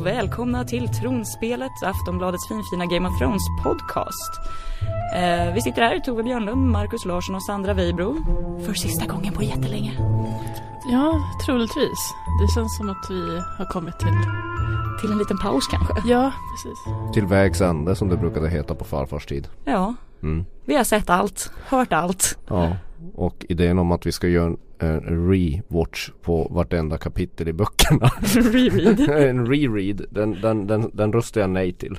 Och välkomna till Tronspelet, Aftonbladets finfina Game of Thrones podcast. Eh, vi sitter här, Tove Björnlund, Marcus Larsson och Sandra Weibro. För sista gången på jättelänge. Ja, troligtvis. Det känns som att vi har kommit till... Till en liten paus kanske? Ja, precis. Till vägs ände som det brukade heta på farfars tid. Ja, Mm. vi har sett allt, hört allt. Ja, och idén om att vi ska göra en, en rewatch på vartenda kapitel i böckerna. Reread. en reread, den, den, den, den röstar jag nej till.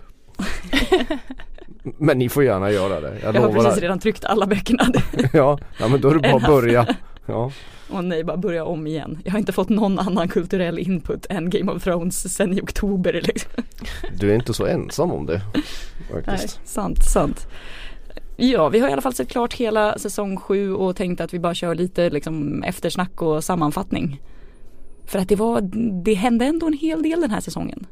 Men ni får gärna göra det. Jag, Jag har precis redan tryckt alla böckerna. ja, ja, men då är det bara att börja. Ja, Och nej, bara börja om igen. Jag har inte fått någon annan kulturell input än Game of Thrones sen i oktober liksom. du är inte så ensam om det. Nej, Faktiskt. sant, sant. Ja, vi har i alla fall sett klart hela säsong sju och tänkt att vi bara kör lite liksom eftersnack och sammanfattning. För att det var, det hände ändå en hel del den här säsongen.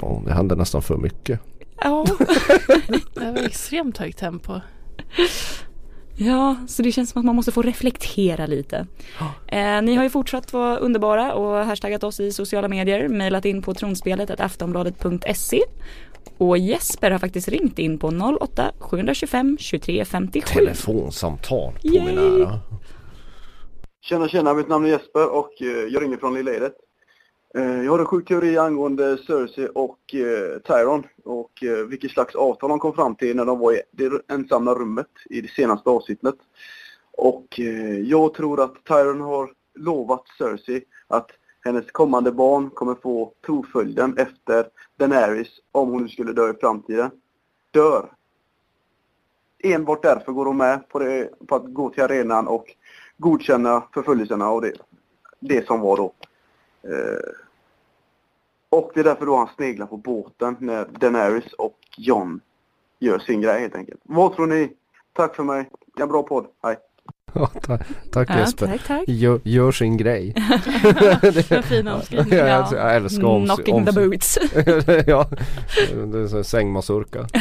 Ja, det händer nästan för mycket. Ja, Det var extremt högt tempo. ja, så det känns som att man måste få reflektera lite. Eh, ni har ju fortsatt vara underbara och hashtaggat oss i sociala medier, mejlat in på tronspelet aftonbladet.se och Jesper har faktiskt ringt in på 08 725 23 57. Telefonsamtal på Yay! min ära. Tjena tjena, mitt namn är Jesper och eh, jag ringer från Lilla Edet. Eh, Jag har en sjuk teori angående Cersei och eh, Tyron och vilket slags avtal de kom fram till när de var i det ensamma rummet i det senaste avsnittet. Och jag tror att Tyron har lovat Cersei att hennes kommande barn kommer få troföljden efter Daenerys om hon nu skulle dö i framtiden. Dör. Enbart därför går hon med på, det, på att gå till arenan och godkänna förföljelserna och det, det som var då. Eh, och det är därför då han sneglar på båten när Daenerys och John gör sin grej helt enkelt. Vad tror ni? Tack för mig. En bra podd. Hej. Ja, ta- tack Ja, Jesper. tack, tack. Gör, gör sin grej. Fin omskrivning. Ja, jag, jag älskar oms- Knocking the oms- boots. ja, det är en sängmasurka.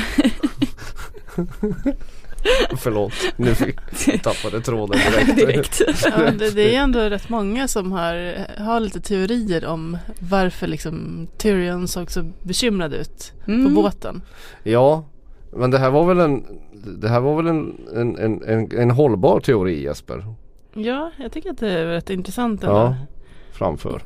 Förlåt, nu tappade tråden direkt. Direkt. Ja, det, det är ändå rätt många som har, har lite teorier om varför liksom Tyrion såg så bekymrad ut Mm. på båten. Ja, men det här var väl en, det här var väl en, en, en, en, en hållbar teori Jesper? Ja, jag tycker att det är rätt intressant ändå. Ja, framför.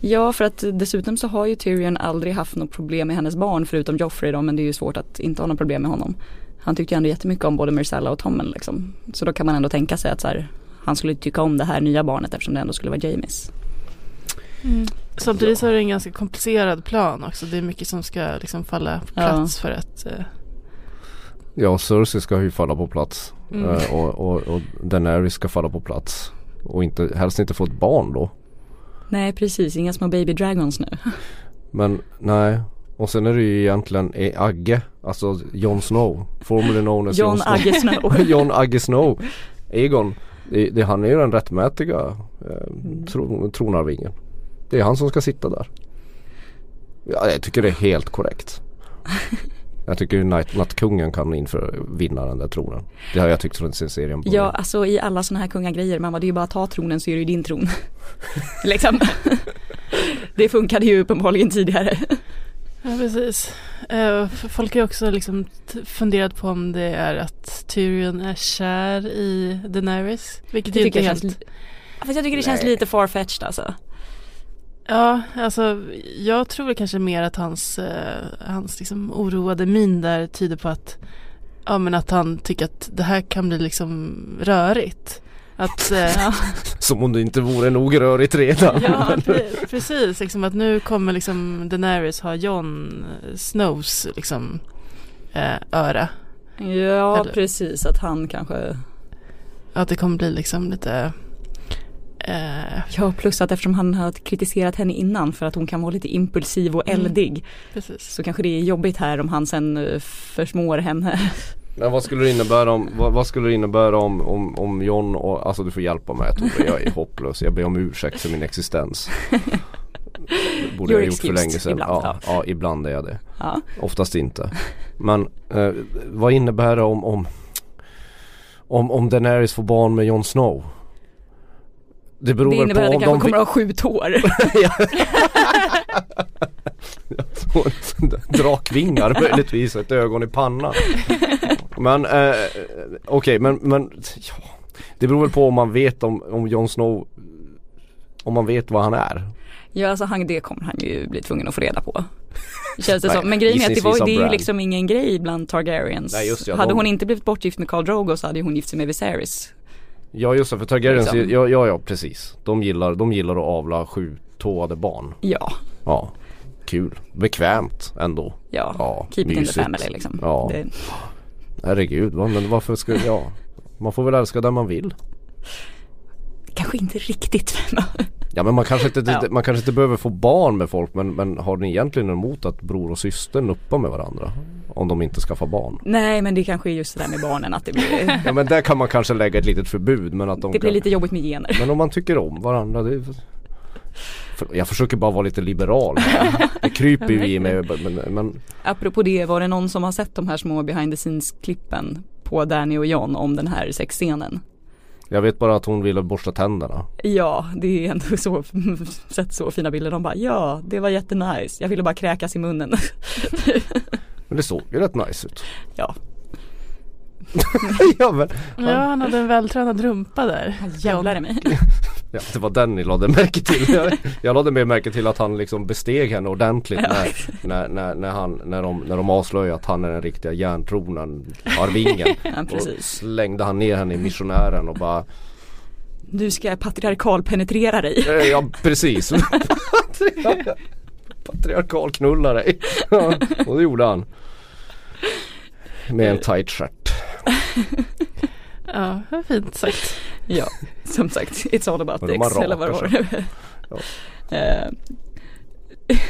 Ja, för att dessutom så har ju Tyrion aldrig haft något problem med hennes barn förutom Joffrey då, men det är ju svårt att inte ha något problem med honom. Han tyckte ju ändå jättemycket om både Myrcella och Tommen liksom. Så då kan man ändå tänka sig att så här, han skulle tycka om det här nya barnet eftersom det ändå skulle vara Jamies. Mm. Samtidigt så är det en ganska komplicerad plan också. Det är mycket som ska liksom falla på Ja. plats för att eh, Ja, Cersei ska ju falla på plats. Mm. Eh, och, och, och Daenerys ska falla på plats. Och inte, helst inte få ett barn då. Nej precis, inga små baby dragons nu. Men nej. Och sen är det ju egentligen eh, Agge, alltså Jon Snow. Formerly known as Snow. Agge Snow. John Agge Snow. Egon. Det, det, han är ju den rättmätiga eh, Mm. tro, tronarvingen. Det är han som ska sitta där. Ja, jag tycker det är helt korrekt. Jag tycker Nattkungen kan inför vinna den där tronen. Det har jag tyckt från sin serien. Ja, alltså i alla sådana här kungagrejer, mamma det är ju bara att ta tronen så är det ju din tron. liksom. det funkade ju uppenbarligen tidigare. Ja, precis. Eh, folk har också liksom funderat på om det är att Tyrion är kär i Daenerys. Vilket Det inte jag helt... känns, Fast jag tycker det känns Nej. lite farfetched alltså. Ja, alltså jag tror kanske mer att hans, eh, hans liksom oroade min där tyder på att Ja men att han tycker att det här kan bli liksom rörigt. Att, eh, Som om det inte vore nog rörigt redan. ja pre- precis, liksom att nu kommer liksom Daenerys ha Jon Snows liksom eh, öra. Ja, Eller- precis att han kanske Att det kommer bli liksom lite eh, Ja, plus att eftersom han har kritiserat henne innan för att hon kan vara lite impulsiv och Mm. eldig precis. så kanske det är jobbigt här om han sen eh, försmår henne. Men vad skulle det innebära om, vad, vad skulle det innebära om, om, om John och, alltså du får hjälpa mig Tove, jag är hopplös, jag ber om ursäkt för min existens. Det borde jag ha gjort för länge sedan. ibland, ja, ja, ibland är jag det. Ja. Oftast inte. Men eh, vad innebär det om, om, om, om Daenerys får barn med Jon Snow? Det beror Det innebär på att det kanske de kommer att ha sju tår. Drakvingar möjligtvis, ett ögon i pannan. Men eh, okej men, men ja. Det beror väl på om man vet om, om Jon Snow Om man vet vad han är. Ja alltså han, det kommer han ju bli tvungen att få reda på. Känns det Nej, som. Men grejen är att det, var, det är ju liksom ingen grej bland Targaryens. Nej, just det, hade de- hon inte blivit bortgift med Khal Drogo så hade hon gift sig med Viserys. Ja just det, för Targaryens, Liksom. ja, ja ja precis. De gillar, de gillar att avla sju-tåade barn. Ja, Ja, kul. Bekvämt ändå. ja. Ja, Keep it in the mysigt. family liksom. Ja. Det, Herregud, men varför ska, ja. Man får väl älska den man vill. Kanske inte riktigt. Ja men man kanske inte, Ja. man kanske inte behöver få barn med folk men, men har ni egentligen emot att bror och syster nuppar med varandra? Om de inte skaffar barn? Nej men det kanske är just det där med barnen att det blir, Ja men där kan man kanske lägga ett litet förbud men att de det blir kan, lite jobbigt med gener. Men om man tycker om varandra det är... För- Jag försöker bara vara lite liberal. Det kryper ju i mig men, men Apropå det, var det någon som har sett de här små behind the scenes klippen på Danny och John om den här sexscenen? Jag vet bara att hon ville borsta tänderna. Ja, det är ändå så, sett så fina bilder. De bara ja, det var jättenice. Jag ville bara kräkas i munnen. Men det såg ju rätt nice ut. ja, ja, men, Ja, han hade en vältränad rumpa där. jävlar i mig. ja, det var den ni lade märke till. Jag, jag lade mer märke till att han liksom besteg henne ordentligt när, när, när, när, han, när, de, när de avslöjade att han är den riktiga järntronen, arvingen. Ja, och slängde han ner henne i missionären och bara Du ska patriarkal penetrera dig. eh, Ja precis Patriarkal- knulla dig ja, Och det gjorde han Med en tight stjärt Ja, var fint sagt. Ja, som sagt, it's all about dicks eller vad det var.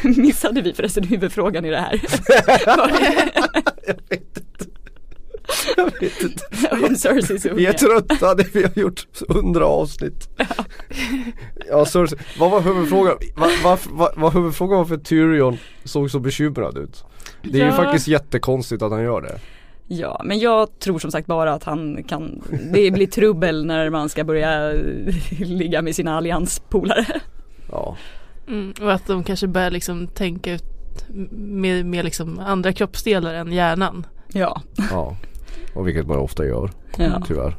Missade vi förresten huvudfrågan i det här? Jag vet inte Jag vet inte Om Cerseys Vi är trötta, det vi har gjort hundra avsnitt Ja, Cersei, vad var huvudfrågan? Vad va, va, va, huvudfrågan var för Tyrion såg så bekymrad ut Det är ju Ja. faktiskt jättekonstigt att han gör det Ja, men jag tror som sagt bara att han kan, det blir trubbel när man ska börja ligga med sina allianspolare. Ja, Mm, och att de kanske börjar liksom tänka ut med, med liksom andra kroppsdelar än hjärnan. Ja, ja Och vilket man ofta gör, ja. tyvärr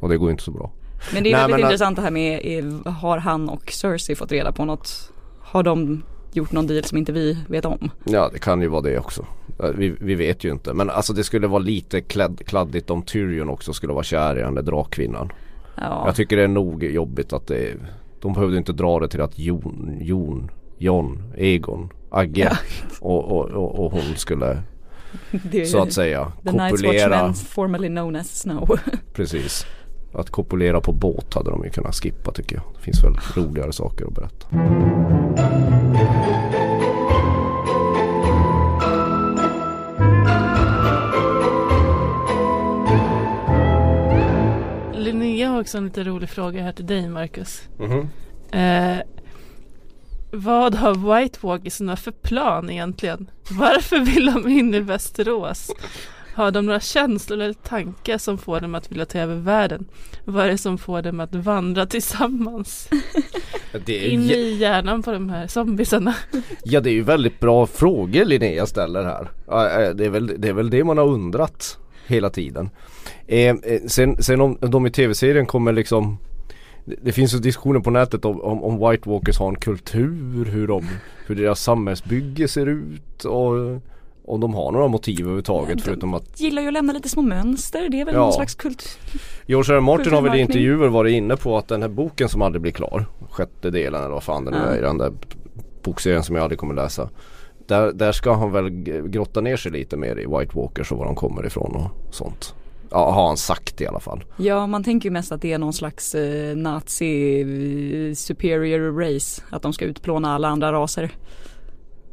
Och det går inte så bra Men det är Nej, väldigt men- intressant det här med, är, har han och Cersei fått reda på något? Har de gjort någon deal som inte vi vet om? Ja det kan ju vara det också. Vi, vi vet ju inte. Men alltså det skulle vara lite klädd, kladdigt om Tyrion också skulle vara kär i den där drakkvinnan. Ja, Jag tycker det är nog jobbigt att det De behövde inte dra det till att Jon, Jon, John, Egon, Agge Ja. och, och, och, och hon skulle så att säga The kopulera formerly known as Snow. Precis. Att kopulera på båt hade de ju kunnat skippa tycker jag. Det finns väl roligare saker att berätta har också en lite rolig fråga här till dig Marcus. Mhm. Eh, vad har White Walkersna för plan egentligen? Varför vill de in i Västerås? Har de några känslor eller tankar som får dem att vilja ta över världen? Vad är det som får dem att vandra tillsammans? det är In i hjärnan på de här zombiesarna. Ja det är ju väldigt bra frågor Linnea ställer här. Eh, Det är väl det, är väl det man har undrat hela tiden. Eh, eh, sen, sen om de i tv-serien kommer liksom det, finns ju diskussioner på nätet om, om, om White Walkers har en kultur, hur, de, hur deras samhällsbygge ser ut och om de har några motiv överhuvudtaget Ja, de- förutom att Gillar ju att lämna lite små mönster, det är väl Ja. någon slags kult. George R. R. Martin har väl i intervjuer varit inne på att den här boken som aldrig blir klar Sjätte delen eller vad fan det nu Ja. är i den där bokserien som jag aldrig kommer läsa där, där ska han väl grotta ner sig lite mer i White Walkers och var de kommer ifrån och sånt Ja har han sagt i alla fall Ja, man tänker ju mest att det är någon slags eh, nazi eh, superior race. Att de ska utplåna alla andra raser.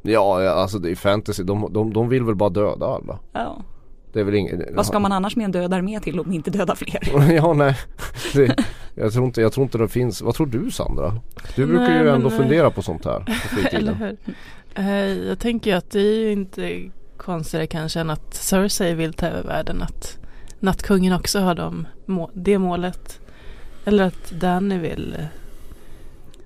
Ja alltså det är fantasy, de, de, de vill väl bara döda alla Ja. Det är väl inget Vad ska man annars med en död armé till om inte döda fler? Ja nej det, jag, tror inte, jag tror inte det finns, vad tror du Sandra? Du brukar Nej, ju men, ändå eh, fundera på sånt här på Eller hur? Eh, jag tänker att det är ju inte konstigare kanske än att Cersei vill ta över världen. Att Nattkungen också har de, må- det målet. Eller att Danny vill eh,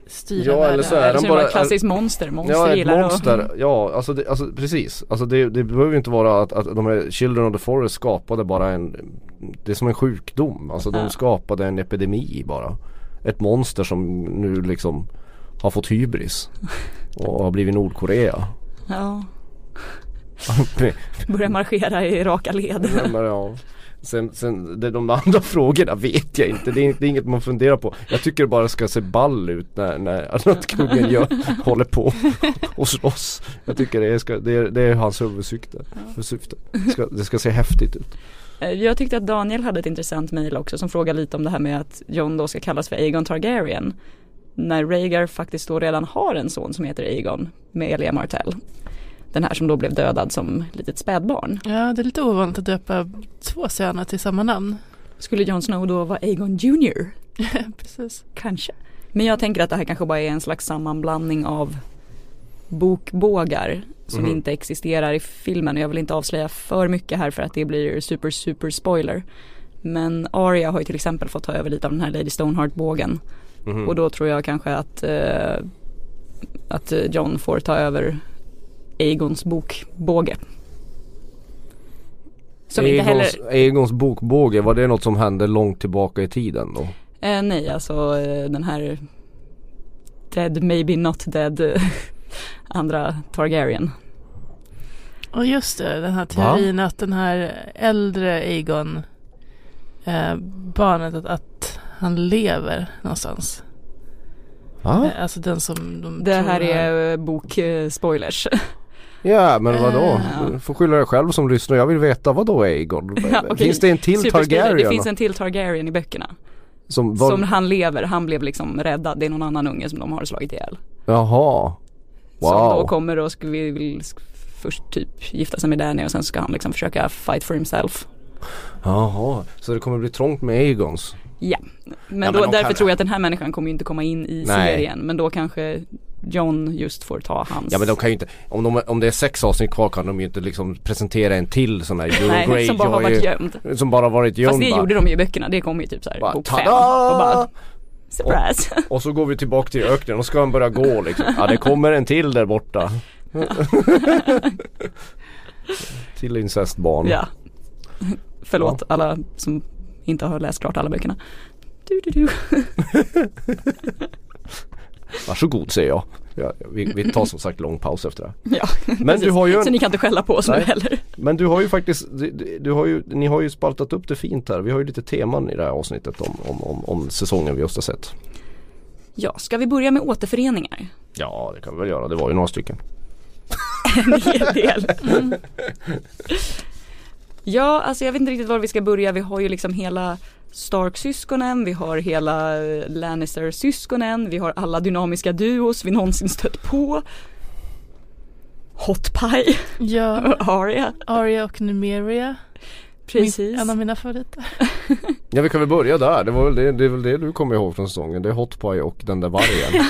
styra Ja, världen. eller så är de så bara- klassiskt monster, monster Ja ett gillar monster, att... ja alltså, det, alltså precis. Alltså det, det behöver ju inte vara att, att de här Children of the Forest skapade bara en Det är som en sjukdom, alltså de Ja. skapade en epidemi bara. Ett monster som nu liksom har fått hybris och har blivit Nordkorea. Ja, börjar marschera i raka led. Ja. Sen, sen det, de andra frågorna vet jag inte, det är, det är inget man funderar på. Jag tycker det bara ska se ball ut när, när att kungen gör, håller på och slåss. Jag tycker det är, ska, det är, det är hans huvudsyfte. För syfte. Det, ska, det ska se häftigt ut. Eh, Jag tyckte att Daniel hade ett intressant mejl också som frågar lite om det här med att Jon då ska kallas för Aegon Targaryen. När Rhaegar faktiskt då redan har en son som heter Aegon med Elia Martell. Den här som då blev dödad som litet spädbarn. Ja, det är lite ovanligt att döpa två söner till samma namn. Skulle Jon Snow då vara Aegon Junior? Precis. Kanske. Men jag tänker att det här kanske bara är en slags sammanblandning av bokbågar som Mhm. inte existerar i filmen. Jag vill inte avslöja för mycket här för att det blir super super spoiler. Men Arya har ju till exempel fått ta över lite av den här Lady Stoneheart-bågen. Mhm. Och då tror jag kanske att, eh, att John får ta över Aegons bokbåge. Som inte heller, Egons, Egons bokbåge, var det något som hände långt tillbaka i tiden då? eh, nej alltså eh, den här Dead maybe not dead andra Targaryen. Och just det, den här teorin att den här äldre Aegon eh, barnet att, att han lever någonstans. Va? Eh, alltså den som de Det här är eh, bokspoilers. Ja men vadå? Eh, ja. Du får skylla dig själv som lyssnar. Jag vill veta vad då Egon? Ja, okej. Finns det en till. Targaryen? Det finns en till Targaryen i böckerna. som var... Som han lever, han blev liksom räddad. Det är någon annan unge som de har slagit ihjäl. Jaha. Som då Wow. kommer och vill, först typ gifta sig med Danny och sen ska han liksom försöka fight for himself. Jaha. Så det kommer bli trångt med Egons? Men, Ja, men då, de därför kan- tror jag att den här människan kommer ju inte komma in i Nej. serien. Men då kanske John just får ta hans. Ja men de kan ju inte, om, de, om det är sex avsnitt kvar kan de ju inte liksom presentera en till sån här Euro Nej, som bara har varit gömd. Som bara varit gömd Fast det bara. gjorde de ju i böckerna. Det kom ju typ såhär bok fem. Och bara surprise. Och så går vi tillbaka till öknen och ska han börja gå liksom. Ja det kommer en till där borta. till incestbarn. ja. Förlåt alla som inte har läst klart alla böckerna. Du, du, du. Varsågod säger jag. Ja, vi, vi tar som sagt lång paus efter det. Ja, Men precis. du har ju Så en, ni kan inte skälla på oss nu Nej. heller. Men du har ju faktiskt, du, du- du har ju, ni har ju spaltat upp det fint här. Vi har ju lite teman i det här avsnittet om, om, om, om säsongen vi just har sett. Ja, ska vi börja med återföreningar? Ja det kan vi väl göra, det var ju några stycken. En hel del. Mm. Ja, alltså jag vet inte riktigt var vi ska börja. Vi har ju liksom hela Stark-syskonen, vi har hela eh, Lannister-syskonen, vi har alla dynamiska duos vi någonsin stött på. Hot Pie, Ja, Arya, Arya och Numeria. precis. Min, en av mina favoriter. Ja vi kan väl börja där, det var väl det, det är väl det du kommer ihåg från säsongen. Det är Hot Pie och den där vargen.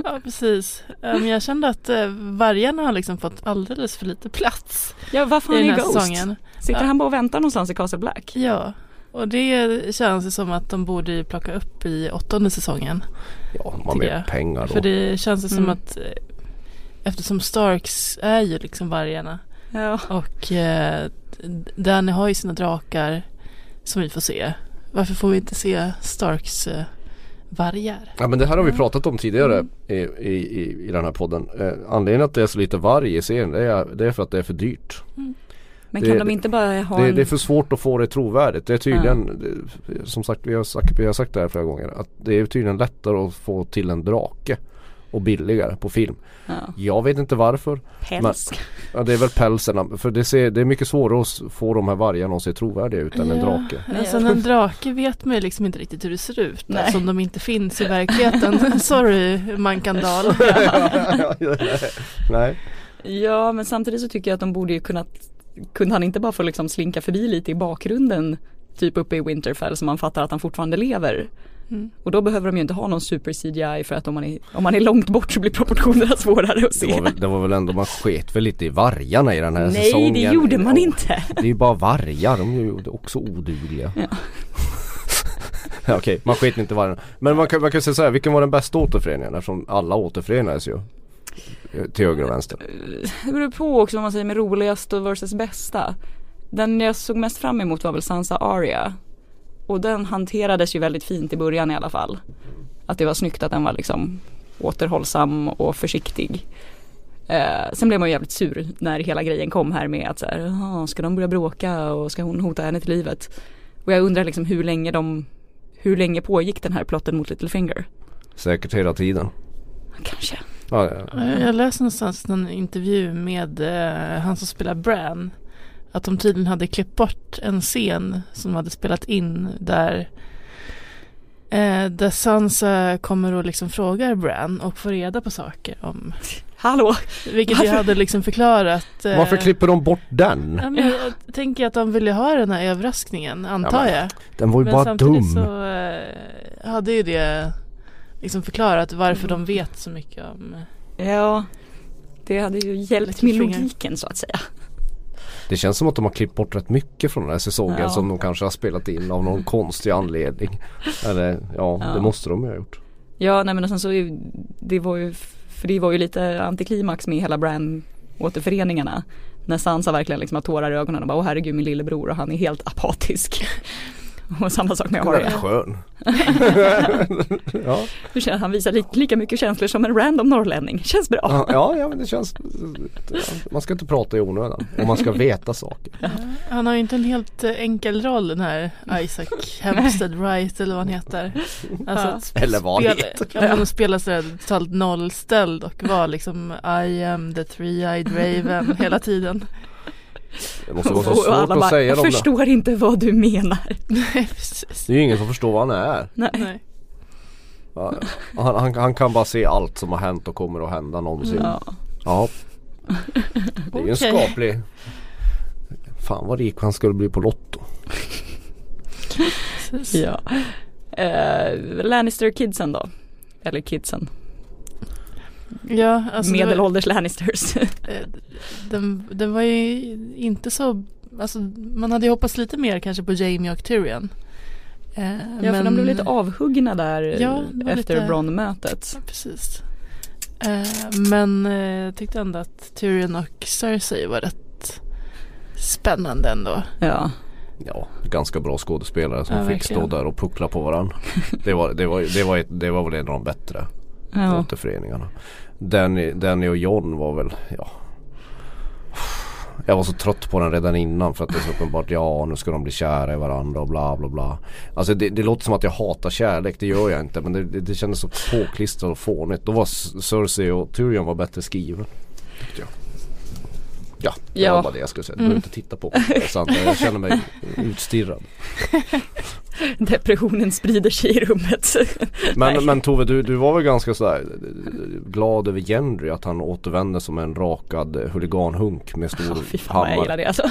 Ja, precis. Men jag kände att eh, vargarna har liksom fått alldeles för lite plats Ja, vad i fan den är här Ghost? säsongen. Sitter Ja. han bara och väntar någonstans i Castle Black? Ja, och det känns ju som att de borde ju plocka upp i åttonde säsongen. Ja, de har mer pengar då. För det känns ju som Mm. att eh, eftersom Starks är ju liksom vargarna Ja. och eh, Danny har ju sina drakar som vi får se. Varför får vi inte se Starks eh, vargar? Ja men det här har vi pratat om tidigare Mm. i, i, i, den här podden. Eh, anledningen att det är så lite varg i serien det är, det är för att det är för dyrt. Men Det- kan de inte bara ha Det, en... det är för svårt att få det trovärdigt. Det är tydligen, det, som sagt vi har, sagt vi har sagt det här flera gånger, att det är tydligen lättare att få till en drake och billigare på film. ja, Jag vet inte varför. päls? Ja, det är väl pälserna. För det, ser, det är mycket svårare att få de här vargarna att se trovärdiga ut än en drake. Alltså en drake vet man ju liksom inte riktigt hur det ser ut Nej. eftersom de inte finns i verkligheten. Sorry Mankandal. Nej. Ja men samtidigt så tycker jag att de borde ju kunnat Kunde han inte bara få liksom slinka förbi lite i bakgrunden Typ uppe i Winterfell så man fattar att han fortfarande lever Mm. Och då behöver de ju inte ha någon super CGI för att om man är, om man är långt bort så blir proportionerna svårare att Det se var, väl, det var väl ändå, man sket väl lite i vargarna i den här Nej säsongen. det gjorde man inte Det är ju bara vargar, de är ju också odugliga. Ja. Okej, man skiter inte i varje. Men man kan, man kan säga så här, vilken var den bästa återföreningen? Eftersom alla återförenades ju. Till höger och vänster. Det beror på också vad man säger med roligast och versus bästa. Den jag såg mest fram emot var väl Sansa Aria. Och den hanterades ju väldigt fint i början i alla fall. Att det var snyggt att den var liksom återhållsam och försiktig. Eh, sen blev man ju jävligt sur när hela grejen kom här med att så här, "Jaha, ska de börja bråka och ska hon hota henne till livet? Och jag undrar liksom hur länge de, hur länge pågick den här plotten mot Littlefinger? Säkert hela tiden. Kanske. Ja, ja. Jag läste någonstans en intervju med eh, han som spelar Bran. Att de tydligen hade klippt bort en scen som de hade spelat in där eh, där Sansa kommer och liksom frågar Bran och får reda på saker om Hallå! vilket jag hade liksom förklarat. eh, Varför klipper de bort den? Ja, men jag tänker att de ville ha den här överraskningen antar Ja, men jag. Den var ju Men bara samtidigt dum. så eh, hade ju det liksom förklarat varför de vet så mycket om Ja, det hade ju hjälpt med logiken så att säga. Det känns som att de har klippt bort rätt mycket från den här säsongen Ja. som de kanske har spelat in av någon konstig anledning. Eller ja, Ja. det måste de ju ha gjort. Ja, nej men och sen så, det var ju, för det var ju lite antiklimax med hela brand återföreningarna. När Sansa verkligen liksom har tårar i ögonen och bara, åh herregud min lillebror och han är helt apatisk. och samma sak med Arya. skön. ja. Hur känner han visar lika, lika mycket känslor som en random norrlänning. Känns bra. Ja, ja, ja, men det känns Man ska inte prata i onödan och man ska veta saker. Han har ju inte en helt eh, enkel roll den här Isaac Hempstead Wright eller vad han heter. Alltså Ja. Eller vad han heter. Man spela sådär totalt nollställd och vara liksom I am the three-eyed raven hela tiden. Det måste vara så Och svårt alla att bara, säga jag de där. förstår inte vad du menar. Nej precis. Det är ju ingen som förstår vad han är. Nej. Ja, Han, han, han kan bara se allt som har hänt och kommer att hända någonsin. Ja. Ja. Det är ju en skaplig Fan vad rik han skulle bli på Lotto. ja. Eh, Lannister kidsen då? Eller kidsen. Ja, alltså det var- Medelålders Lannisters. Eh, den, den var ju inte så, alltså man hade ju hoppats lite mer kanske på Jamie och Tyrion. Eh, Ja för de blev lite avhuggna där Ja, efter lite- Bronn-mötet. Ja, precis. Eh, men eh, jag tyckte ändå att Tyrion och Cersei var rätt spännande ändå. Ja. Ja, ganska bra skådespelare som Ja, fick verkligen. stå där och puckla på varandra. Det var, det var, det var, ett, det var väl en av de bättre ja. återföreningarna. Danny, Danny och John var väl, ja. Jag var så trött på den redan innan för att det är så uppenbart, ja nu ska de bli kära i varandra och bla bla bla. Alltså det, det låter som att jag hatar kärlek, det gör jag inte men det, det, det kändes så påklistrat och fånigt. Då var Cersei och Tyrion var bättre skriven. Tyckte jag. Ja, det Ja. var bara det jag skulle säga. Du behöver inte titta på mig. Sant. Jag känner mig utstirrad. Depressionen sprider sig i rummet. Men, men Tove, du, du var väl ganska sådär glad över Gendry att han återvände som en rakad eh, huliganhunk med stor Ja, fy fan vad jag gillar hammare. det alltså.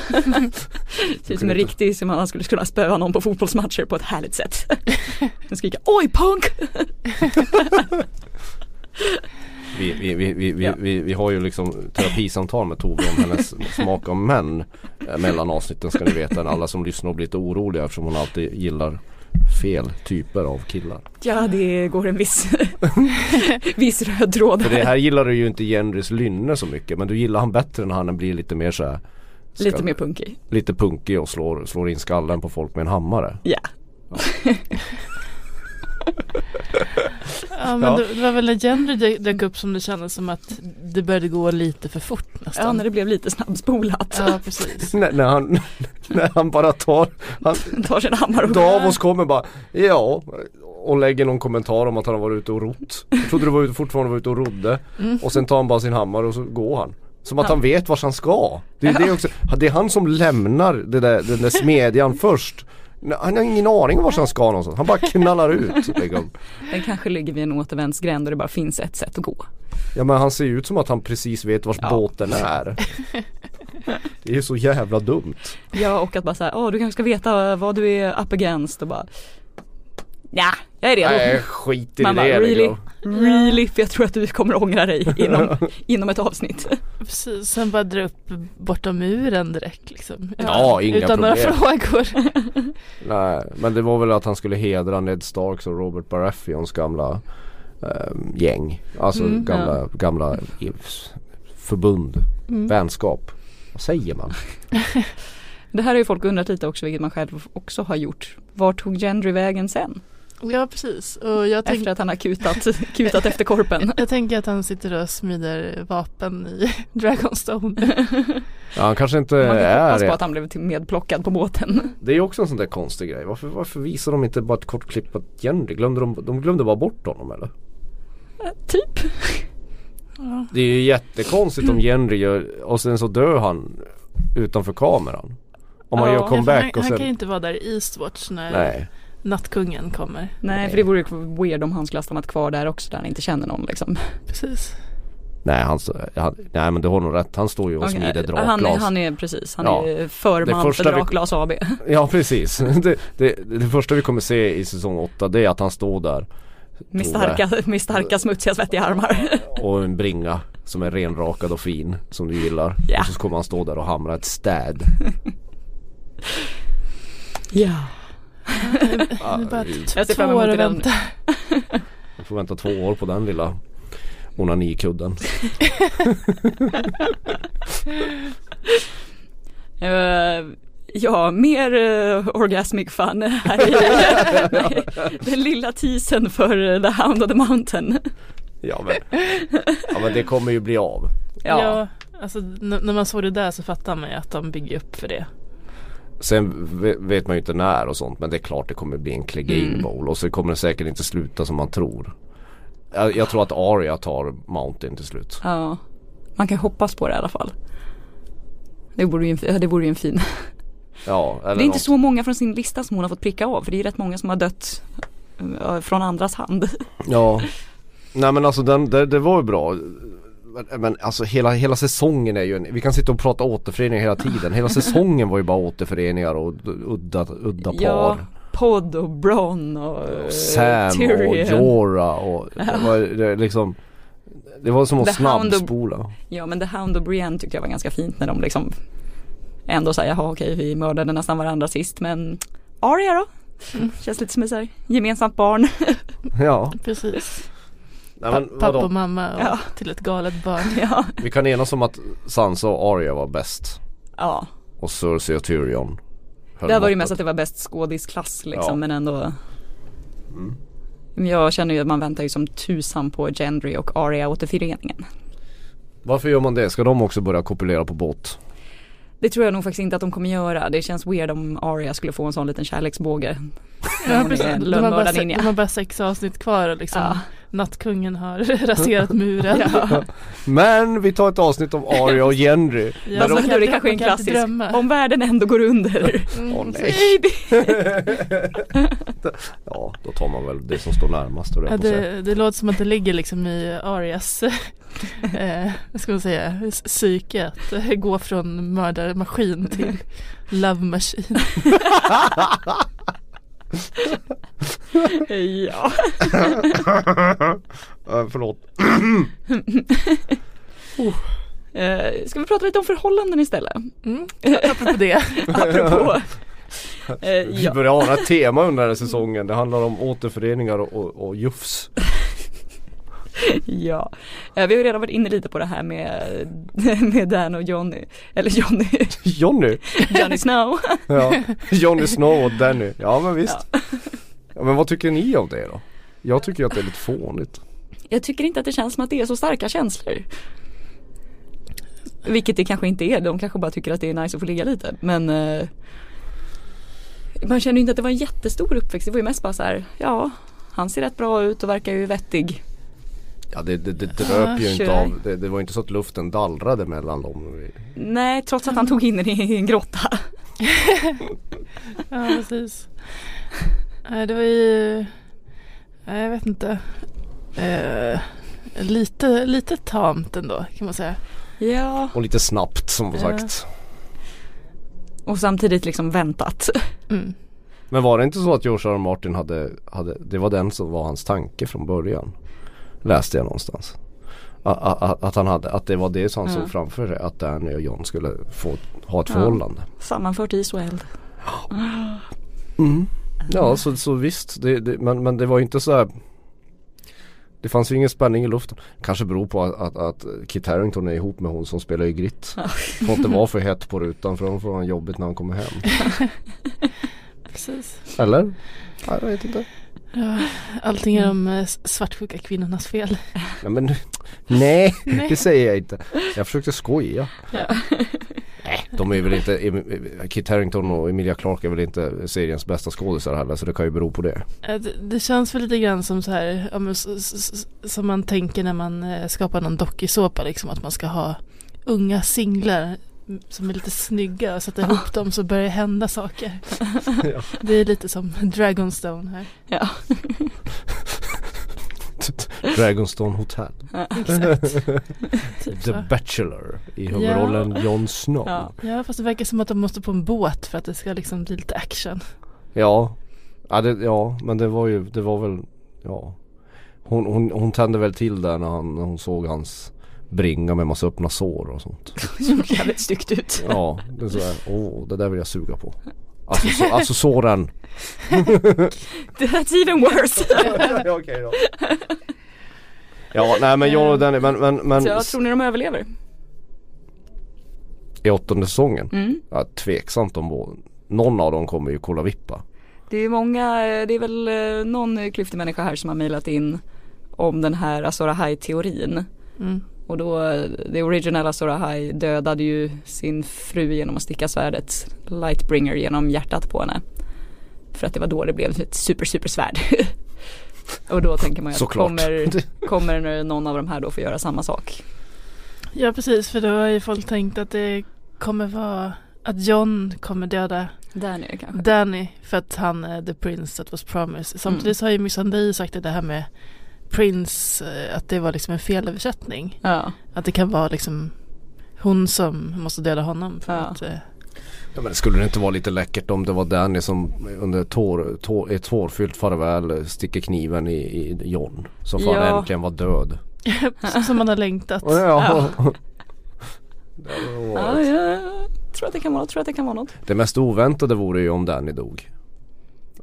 Ser ut som en riktig, som man skulle kunna spöa någon på fotbollsmatcher på ett härligt sätt. Och skrika oj punk! Vi, vi, vi, vi, Ja. vi, vi har ju liksom terapisamtal med Tove om hennes smak av män eh, mellan avsnitten ska ni veta. Alla som lyssnar blir lite oroliga eftersom hon alltid gillar fel typer av killar. Ja det går en viss, viss röd tråd För det här. här gillar du ju inte Gendrys lynne så mycket men du gillar han bättre när han blir lite mer så här, Lite mer punkig. lite punkig och slår, slår in skallen på folk med en hammare. Ja. Ja men Ja. Det, det var väl när Gendry dök- upp som det kändes som att det började gå lite för fort ja, nästan. när det blev lite snabbspolat. Ja precis. när, när, han, när han bara tar, han, Tar sin hammare och Davos kommer bara ja och lägger någon kommentar om att han har varit ute och rott. Jag trodde du var ute, fortfarande var ute och rodde Mm. och sen tar han bara sin hammare och så går han. Som att Ja. han vet vart han ska. Det är, det också, det är han som lämnar det där, den där smedjan först. Han har ingen aning om vart han ska någonstans. Han bara knallar ut. Liksom. Den kanske ligger vid en återvändsgränd och det bara finns ett sätt att gå. Ja men han ser ju ut som att han precis vet vart Ja. båten är. Det är ju så jävla dumt. Ja och att bara säga, åh du kanske ska veta vad du är up against och bara Ja, jag är redo. Nej skit i Man det bara, really? really för jag tror att du kommer ångra dig inom, inom ett avsnitt. Precis, sen bara dra upp bortom muren direkt liksom. Ja, inga Utan några problem. frågor. Nej, men det var väl att han skulle hedra Ned Starks och Robert Baratheons gamla ehm, gäng. Alltså Mm, gamla, gamla i- förbund, Mm. vänskap. Vad säger man? Det här har ju folk undrat lite också, vilket man själv också har gjort. Var tog Gendry vägen sen? Ja precis. Och jag, tänk, Efter att han har kutat, kutat efter korpen. jag tänker att han sitter och smider vapen i Dragonstone. Ja, han kanske inte Man kan är hoppas på att han blev till- medplockad på båten. Det är ju också en sån där konstig grej. Varför, varför visar de inte bara ett kort klipp på Jenny? Glömde de, de glömde bara bort honom eller? typ. Ja. Det är ju jättekonstigt om Jenry gör och sen så dör han utanför kameran. Om man Ja, gör comeback han, och han kan ju sen... inte vara där i Eastwatch när Nej. Nattkungen kommer. Nej, för det vore ju weird om han skulle ha stannat kvar där också där han inte känner någon liksom. Precis. Nej, han, han, nej men du har nog rätt. Han står ju och Okej, smider han, är, drakglas. han är precis, han Ja. är förman för vi- Drakglas AB. Ja precis. Det, det, det första vi kommer se i säsong 8 det är att han står där Med starka, med starka smutsiga svettiga armar. och en bringa som är renrakad och fin som du gillar. Ja. Och så kommer han stå där och hamra ett städ. Ja. Ah, är bara Jag ser två fram emot år att vänta. får vänta två år på den lilla onanikudden. Eh, ja, mer uh, orgasmic fun här i den lilla teasern för eh, The Hound of the Mountain. Ja men, ja men det kommer ju bli av. Ja, Ja, alltså när man såg det där så fattar man ju att de bygger upp för det. Sen ve- vet man ju inte när och sånt men det är klart det kommer bli en Clegane Mm. Bowl och så kommer det säkert inte sluta som man tror. Jag, jag tror att Arya tar Mountain till slut. ja. Man kan hoppas på det i alla fall. Det vore ju en, det vore ju en fin. Ja, Det är inte något. så många från sin lista som hon har fått pricka av för det är ju rätt många som har dött eh, från andras hand. Ja. Nej men alltså den, det, det var ju bra. Men, alltså hela, hela säsongen är ju en, vi kan sitta och prata återföreningar hela tiden. Hela säsongen var ju bara återföreningar och udda, udda par. Ja, Podd och Bron och, Och eh, Sam och Tyrion. Jorah och det var det, liksom Det var som att The snabbspola. Ja men The Hound och Brienne tyckte jag var ganska fint när de liksom ändå säger jaha okej vi mördade nästan varandra sist men Arya då? Känns lite som ett så här gemensamt barn. Ja. Precis. Nej, men pappa vadå? och mamma och Ja. till ett galet barn. ja. Vi kan enas om att Sansa och Arya var bäst. ja. Och Cersei och Tyrion. Där var det ju mest att det var bäst skådisklass liksom Ja. men ändå Mm. Jag känner ju att man väntar ju som tusan på Gendry och Arya återföreningen. Varför gör man det? Ska de också börja kopulera på båt? Det tror jag nog faktiskt inte att de kommer göra. Det känns weird om Arya skulle få en sån liten kärleksbåge. Ja, precis. De har, bara, se- de har bara sex avsnitt kvar och liksom Ja. Nattkungen har raserat muren. Ja. Men vi tar ett avsnitt om Arya och Henry. Ja, Alltså, de- då är det man kanske en klassisk, drömma. om världen ändå går under. Mm, Åh, nej. Ja, då tar man väl det som står närmast. Ja, det, det låter som att det ligger liksom i Arias eh, vad ska man säga, psyke att eh, gå från mördarmaskin till love machine. Ja. Eh, förlåt. Eh, ska vi prata lite om förhållanden istället? Mm. Apropå det. Apropå. Eh, Vi ja. börjar ana ett tema under den här säsongen. Det handlar om återföreningar och, och, och jufs. ja. Vi har redan varit inne lite på det här med, med Dan och Johnny. Eller Johnny, Johnny. Johnny Snow. Ja. Johnny Snow och Danny. Ja men visst. Ja, men vad tycker ni om det då? Jag tycker att det är lite fånigt. Jag tycker inte att det känns som att det är så starka känslor. Vilket det kanske inte är, de kanske bara tycker att det är nice att få ligga lite. Men eh, man känner ju inte att det var en jättestor uppväxt. Det var ju mest bara så här, ja, han ser rätt bra ut och verkar ju vettig. Ja det, det, det dröp ju Ja, inte av. Det, det var inte så att luften dallrade mellan dem. Nej, trots att han tog in den i en grotta. Ja precis. Nej det var ju, nej, jag vet inte. Eh, lite, lite tamt ändå kan man säga. Ja. Och lite snabbt som Ja. sagt. Och samtidigt liksom väntat. Mm. Men var det inte så att George R. R. Martin hade, hade, det var den som var hans tanke från början? Läste jag någonstans. Att, att, att han hade, att det var det som han Ja. såg framför sig. Att Danny och John skulle få ha ett Ja. förhållande. Sammanfört is och eld. Ja så, så visst, det, det, men, men det var ju inte så här Det fanns ju ingen spänning i luften. Kanske beror på att, att, att Kit Harington är ihop med hon som spelar i Grit. Får inte vara för hett på rutan för då får han jobbigt när han kommer hem. Precis. Eller? Ja, jag vet inte. Allting är de eh, svartsjuka kvinnornas fel. Ja, men, nej, Nej. det säger jag inte. Jag försökte skoja. Ja. Nej, de är väl inte, Kit Harington och Emilia Clarke är väl inte seriens bästa skådisar heller så det kan ju bero på det. Det, det känns väl lite grann som så här, ja, men, som man tänker när man eh, skapar någon dokusåpa liksom att man ska ha unga singlar som är lite snygga och sätta ihop dem så börjar det hända saker. Ja. Det är lite som Dragonstone här. Ja. Dragonstone Hotel. Typ The så. Bachelor i huvudrollen Jon Snow. Ja. Ja fast det verkar som att de måste på en båt för att det ska liksom bli lite action. Ja, ja, det, ja men det var ju, det var väl, ja. Hon, hon, hon tände väl till där när, han, när hon såg hans bringa med massa öppna sår och sånt. Såg jävligt styggt ut. Ja, det är sådär, åh det där vill jag suga på. Alltså, så, alltså såren. That's even worse. ja, okej då. Ja, nej men John och Danny, men, men, men Så jag tror ni de överlever? i åttonde säsongen, Mm. ja, tveksamt om någon av dem kommer ju kolla vippa. Det är många, det är väl eh, någon klyftig människa här som har mejlat in om den här Azor Ahai-teorin. Mm. Och då, eh, det originella Azor Ahai dödade ju sin fru genom att sticka svärdet Lightbringer genom hjärtat på henne. För att det var då det blev ett super super svärd. Och då tänker man ju att kommer, kommer någon av de här då få göra samma sak? Ja precis för då har ju folk tänkt att det kommer vara att John kommer döda nere kanske. Danny för att han är the prince that was promised. Samtidigt så har ju Missandei sagt att det här med prince eh, att det var liksom en felöversättning. Ja, Att det kan vara liksom hon som måste döda honom för Ja. att eh, Ja men skulle det inte vara lite läckert om det var Danny som under tår, tår, ett tårfyllt farväl sticker kniven i, i John. Så får han Ja. äntligen vara död. som man har längtat. Ja. Ja, varit- jag tror att det kan vara något, tror att det kan vara något. Det mest oväntade vore ju om Danny dog.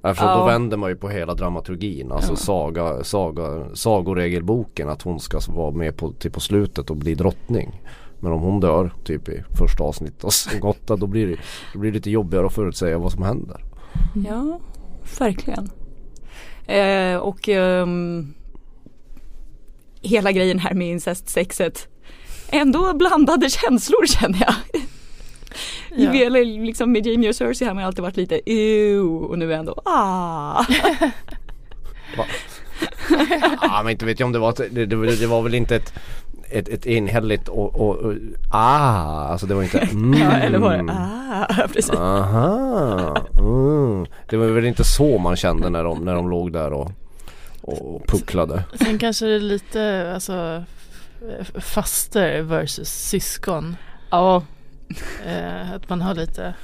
Eftersom Ja. då vänder man ju på hela dramaturgin. Alltså Ja. saga, saga, sagoregelboken att hon ska vara med på, till på slutet och bli drottning. Men om hon dör typ i första avsnittet av åtta då blir det, då blir det lite jobbigare att förutsäga vad som händer. Ja, verkligen. Eh, och ehm, hela grejen här med incestsexet. Ändå blandade känslor känner jag. Ja. Liksom med Jamie och Cersei har man alltid varit lite ew och nu är ändå ah. Ja men inte vet jag om det var det, det, det var väl inte ett ett, ett enhälligt och, och, och ah, alltså det var inte mm. Ja, eller var det ah, precis. Aha, mm. Det var väl inte så man kände när de, när de låg där och, och pucklade. Sen kanske det är lite alltså faster versus syskon. Ja, Eh, att man har lite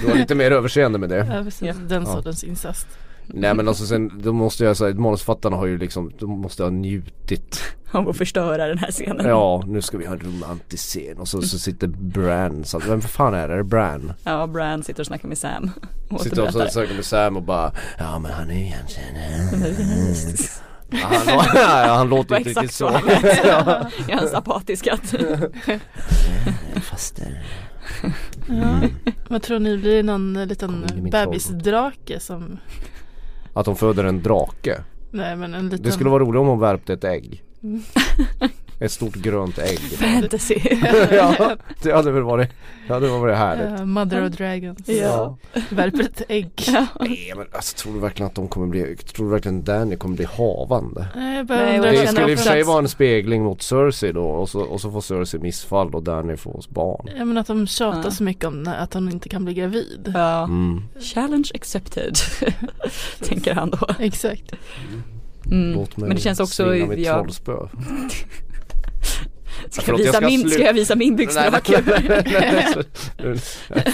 Du var lite mer överseende med det. ja, precis, Ja. den Ja. sortens incest. Nej men alltså sen, då måste jag säga, manusförfattarna har ju liksom, de måste ha njutit. om att förstöra den här scenen. Ja, nu ska vi ha en romantisk scen och så, så sitter Bran, så, vem fan är det? Är det Bran? Ja, Bran sitter och snackar med Sam. Och Sitter och söker med Sam och bara Ja men han är ju egentligen han, ja, han låter inte riktigt så. Ja, Jag har en apatisk katt. Faster. Ja. Vad tror ni, blir det någon eh, liten bebisdrake som Att de föder en drake. Nej men en liten Det skulle vara roligt om hon värpte ett ägg. Mm. Ett stort grönt ägg. Fantasy. ja, det hade väl varit, det hade varit härligt. eh, Mother of Dragons Ja. Värper ett ägg Ja. Nej men alltså tror du verkligen att de kommer bli, tror du verkligen Danny kommer bli havande? Nej jag Nej, Det skulle i och för sig vara en spegling mot Cersei då och så, och så får Cersei missfall och Danny får oss barn. Ja men att de tjatar Ja. så mycket om när- att hon inte kan bli gravid Ja. Mm. Challenge accepted. Tänker han då. Exakt Mm. Låt mig Men det känns också, svinga mitt jag, trollspö. Ska, Förlåt, jag visa jag ska min, ska jag visa min byxdrake?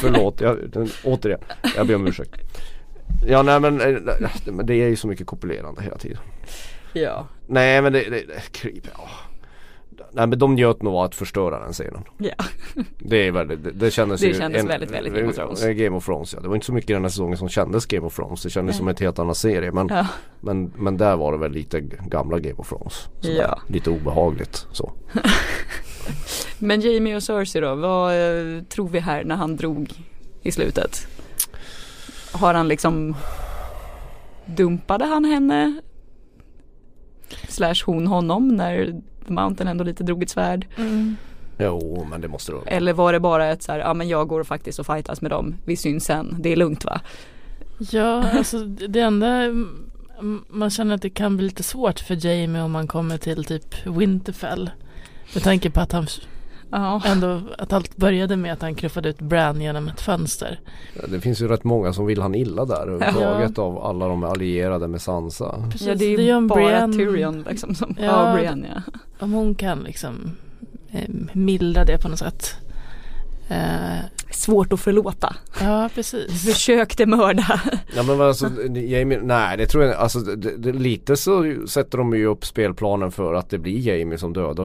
Förlåt, jag, återigen. Jag ber om ursäkt. Ja nej men, eh, det är ju så mycket kopulerande hela tiden. Ja. Nej men det, det, det creep, ja. Nej men de njöt nog av att förstöra den scenen. Ja. Det är väldigt, det, det kändes Det kändes väldigt, väldigt Game of Thrones. eh, Game of Thrones ja. Det var inte så mycket den här säsongen som kändes Game of Thrones. Det kändes Nej. som ett helt annan serie. Men, Ja. men, men där var det väl lite gamla Game of Thrones. Ja. Lite obehagligt så. Men Jamie och Cersei då, vad eh, tror vi här när han drog i slutet? Har han liksom Dumpade han henne? Slash hon honom när The Mountain ändå lite drog ett svärd? Mm. Jo men det måste vara. Eller var det bara ett så här, ja men jag går faktiskt och fightas med dem, vi syns sen, det är lugnt va? Ja, alltså det enda man känner att det kan bli lite svårt för Jamie om man kommer till typ Winterfell. Med tanke på att han Ja. ändå, att allt började med att han knuffade ut Bran genom ett fönster. Det finns ju rätt många som vill han illa där överhuvudtaget av alla de allierade med Sansa. Precis, Ja det är ju bara Brienne. Tyrion liksom som, ja, Ja, Brienne ja. Om hon kan liksom eh, mildra det på något sätt. Eh, Svårt att förlåta. ja, precis. Försökte mörda. Ja men alltså Jamie, nej det tror jag alltså det, det, lite så sätter de ju upp spelplanen för att det blir Jamie som dödar.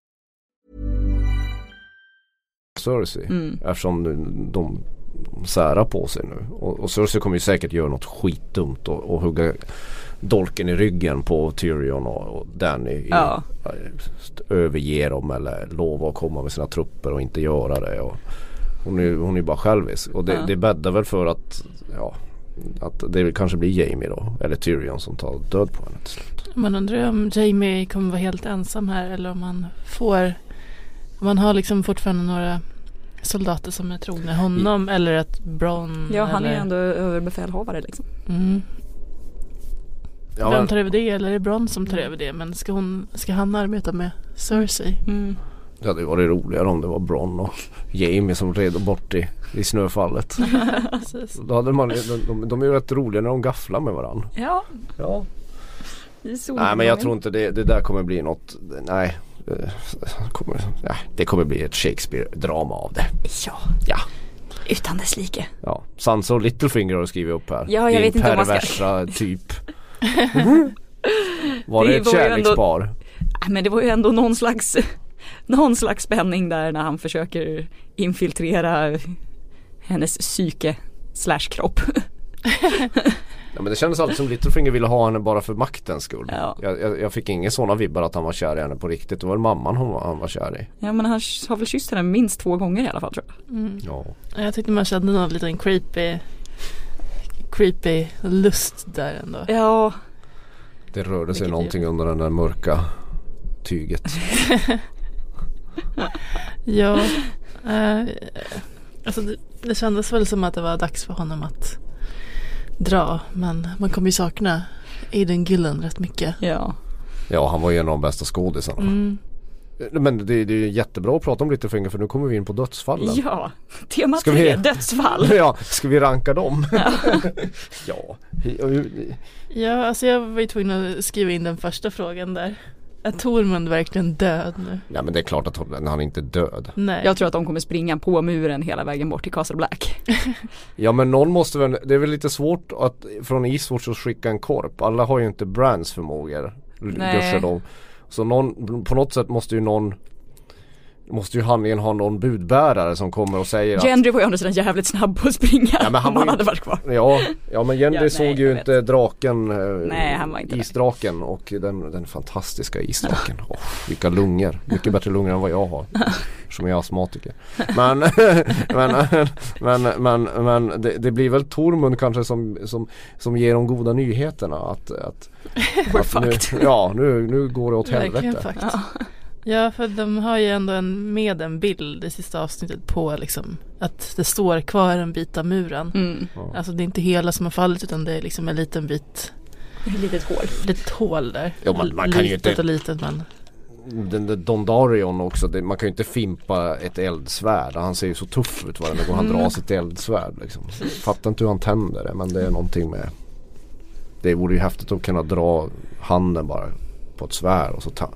Cersei. Mm. Eftersom de, de särar på sig nu. Och, och Cersei kommer ju säkert göra något skitdumt och, och hugga dolken i ryggen på Tyrion och, och Danny. i- Ja. Överge dem eller lova att komma med sina trupper och inte göra det. Och hon är hon är bara självisk. Och det, Ja. det bäddar väl för att ja, att det kanske blir Jamie då. Eller Tyrion som tar död på henne till slut. Man undrar om Jamie kommer vara helt ensam här eller om han får man har liksom fortfarande några soldater som är trogna honom eller att Bron Ja han är eller, ju ändå överbefälhavare liksom. mm. Ja, Vem tar över det eller är det Bron som tar Mm. över det men ska, hon, ska han arbeta med Cersei? Mm. det hade varit roligare om det var Bron och Jamie som red bort i, i snöfallet. Precis. Då hade man, de, de, de är ju rätt roliga när de gafflar med varandra. Ja, Ja. Nej men jag tror inte det, det där kommer bli något, nej. Eh, Kommer, ja, det kommer bli ett Shakespeare-drama av det. Ja, Ja. utan dess like. ja. Sansa och Littlefinger har du skrivit upp här. Ja, jag Din vet inte om man ska- perversa typ. Var det, Det ett var ändå- kärlekspar? Nej, Men det var ju ändå någon slags någon slags spänning där när han försöker infiltrera hennes psyke slash kropp. Ja, men det kändes alltid som Littlefinger ville ha henne bara för maktens skull. Ja. Jag, jag, jag fick inga sådana vibbar att han var kär i henne på riktigt. Det var väl mamman hon var, han var kär i. Ja men han har väl kysst henne minst två gånger i alla fall tror jag. Mm. Ja. Jag tyckte man kände någon liten creepy creepy lust där ändå. Ja, Det rörde sig Vilket någonting under den där mörka tyget. Ja, eh, alltså det, det kändes väl som att det var dags för honom att dra. Men man kommer ju sakna Aiden Gillen rätt mycket. ja. Ja han var ju en av de bästa skådisarna. Mm. Men det, det är jättebra att prata om Littlefinger för nu kommer vi in på dödsfallen. Ja, tema Ska tre, vi- dödsfall. Ja, ska vi ranka dem? ja. Ja, alltså jag var ju tvungen att skriva in den första frågan där. Är Tormund verkligen död nu? Ja men det är klart att han han är inte död. Nej. Jag tror att de kommer springa på muren hela vägen bort till Castle Black. Ja men någon måste väl, det är väl lite svårt att från Eastwatch att skicka en korp. Alla har ju inte Brands förmågor. Nej. Så någon, på något sätt måste ju någon Måste ju handlingen ha någon budbärare som kommer och säger att Gendry var ju å andra sidan jävligt snabb på att springa Ja, men han om var han ju- hade varit kvar. Ja, ja men Gendry Ja, nej, såg ju jag inte draken, eh, Nej, han var inte där. isdraken och den, den fantastiska isdraken. Åh, vilka lungor, mycket bättre lungor än vad jag har. Som är astmatiker. Men, men, men, men, men det, det blir väl Tormund kanske som, som, som ger de goda nyheterna att, att, att nu, ja nu, nu går det åt Verkligen helvete. Ja, för de har ju ändå en, med en bild i sista avsnittet på liksom att det står kvar en bit av muren. Mm. Ja. Alltså det är inte hela som har fallit utan det är liksom en liten bit Ett litet hål. litet hål där. Ja, man- man kan ju litet inte- och litet men. Den där Dondarion också, det, man kan ju inte fimpa ett eldsvärd. Han ser ju så tuff ut varje gång han drar sitt eldsvärd liksom. Fattar inte hur han tänder det men det är någonting med Det vore ju häftigt att kunna dra handen bara på ett svärd och så ta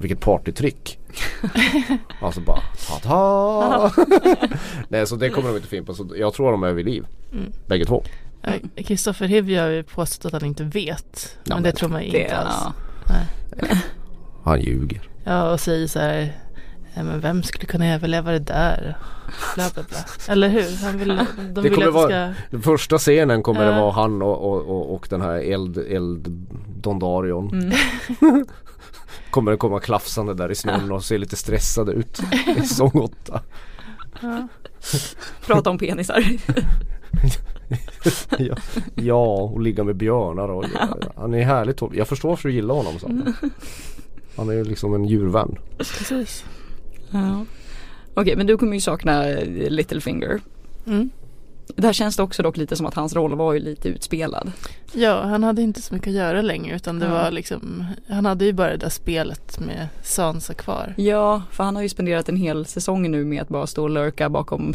Vilket partytrick! alltså bara ta-ta! Nej så det kommer de inte fimpa så jag tror de är vid liv. Mm. Bägge två. Ja, Kristoffer Hivju har ju påstått att han inte vet. Ja, men men det tror man ju Det, inte alls. ja. Han ljuger. Ja och säger så här. "Ja, Men vem skulle kunna överleva det där? Bla bla bla. Eller hur? Han vill, de vill kommer att det vara- ska. Den första scenen kommer det Ja. vara han och, och, och, och den här eld, eld Dondarion. Mm. Kommer det komma klafsande där i snön och se lite stressade ut i säsong 8. Ja. Prata om penisar. ja, ja, och ligga med björnar och ja, han är härligt. Jag förstår varför du gillar honom Sanna. Han är ju liksom en djurvän. Precis. Ja. Okej men du kommer ju sakna Littlefinger. Mm. Där känns det också dock lite som att hans roll var ju lite utspelad. Ja, han hade inte så mycket att göra längre utan det Ja. var liksom Han hade ju bara det där spelet med Sansa kvar. Ja, för han har ju spenderat en hel säsong nu med att bara stå och lurka bakom,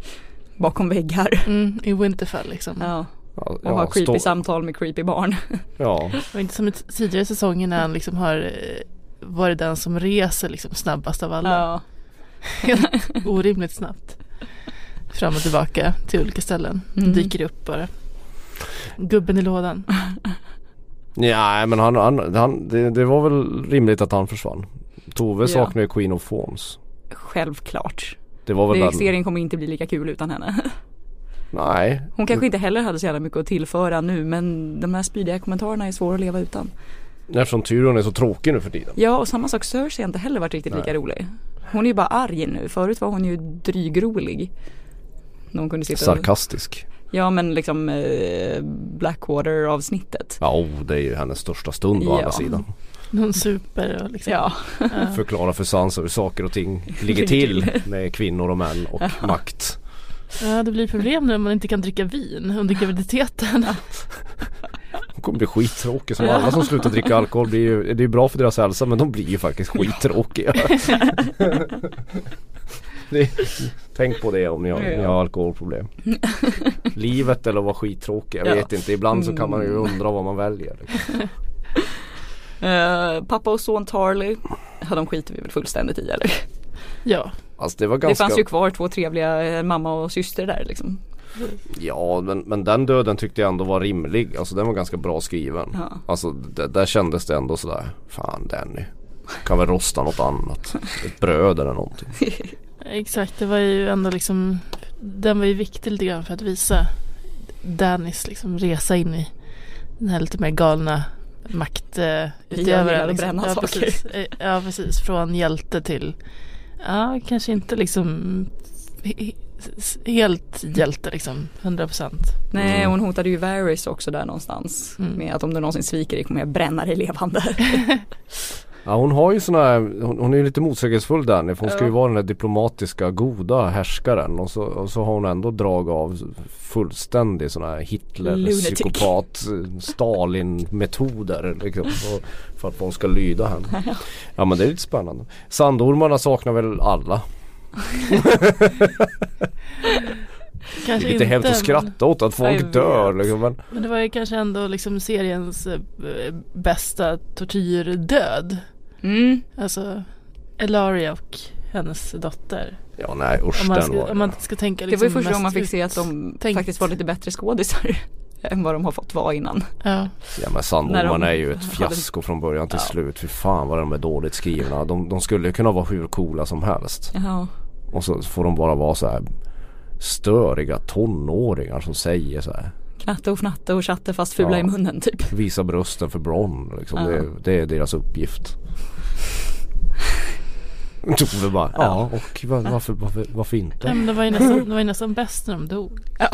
bakom väggar. Mm, I Winterfell liksom. Ja, Ja, och ja, ha creepy stå- samtal med creepy barn. Ja, Och inte som i tidigare säsonger när han liksom har eh, varit den som reser liksom snabbast av alla. Ja. Orimligt snabbt. Fram och tillbaka till olika ställen. Mm. Dyker upp bara. Gubben i lådan. Nej men han, han, han det, det var väl rimligt att han försvann. Tove Ja. saknar ju Queen of Fawns. Självklart. Det var väl Det, den, serien kommer inte bli lika kul utan henne. Nej. Hon kanske inte heller hade så jävla mycket att tillföra nu men de här spydiga kommentarerna är svåra att leva utan. Eftersom Tyrion är så tråkig nu för tiden. Ja och samma sak Cersei har inte heller varit riktigt lika Nej. rolig. Hon är ju bara arg nu. Förut var hon ju drygrolig. När hon kunde sitta och, Sarkastisk. Ja men liksom eh, Blackwater avsnittet. Ja, oh, det är ju hennes största stund å Ja. andra sidan. Någon super och liksom. Ja. Ja. Förklara för Sansa hur saker och ting ligger till med kvinnor och män och makt. ja, det blir problem nu om man inte kan dricka vin under graviditeten. Hon kommer bli skittråkig som alla som slutar dricka alkohol blir ju, det är ju bra för deras hälsa men de blir ju faktiskt skittråkiga. det, tänk på det om ni har, ni har alkoholproblem. Livet eller vara skittråkig, jag Ja. vet inte. Ibland så kan man ju undra vad man väljer. liksom. Eh, pappa och son Tarly. Ja de skiter vi väl fullständigt i eller? Ja, Alltså det var Det ganska, fanns ju kvar två trevliga eh, mamma och syster där liksom. ja men, men den döden tyckte jag ändå var rimlig. Alltså den var ganska bra skriven. Ja. Alltså det, där kändes det ändå sådär, fan Danny. Kan väl rosta något annat. Ett bröd eller någonting. exakt. Det var ju ändå liksom Den var ju viktig lite grann för att visa Dannys liksom resa in i den här lite mer galna maktutövaren. Liksom. bränna ja, saker. Precis. Eh, Ja precis, från hjälte till Ja, kanske inte liksom he- he- helt hjälte liksom, 100 procent. Nej Mm. hon hotade ju Varys också där någonstans. Mm. Med att om du någonsin sviker dig kommer jag bränna dig levande. Ja hon har ju såna här, hon, hon är ju lite motsägelsefull Danny för hon ska ju vara den där diplomatiska goda härskaren och så, och så har hon ändå drag av fullständig sån här Hitler, Lunatic. psykopat, Stalin metoder liksom, för, att folk ska lyda henne. Ja men det är lite spännande. Sandormarna saknar väl alla. Det Kanske är lite hemskt att skratta åt att folk dör liksom, men Men det var ju kanske ändå liksom seriens eh, bästa tortyrdöd. Mm. Alltså Elaria och hennes dotter. Ja nej usch Om man den ska, var om man ska tänka Det liksom var ju första mest gången man fick se att de tänkt. faktiskt var lite bättre skådisar. än vad de har fått vara innan. Ja, Ja men de är ju ett hade- fiasko från början till Ja. slut. Fy fan vad de är dåligt skrivna. De, de skulle kunna vara hur coola som helst. Jaha. Och så får de bara vara så här störiga tonåringar som säger så här. Knatte och fnatte och chatte fast fula Ja. i munnen typ. Visa brösten för Bronn liksom. Ja. Det, det är deras uppgift. Tove bara, ja och va- varför, varför, varför inte? men det var ju nästan, det var ju nästan bäst när de dog. Ja,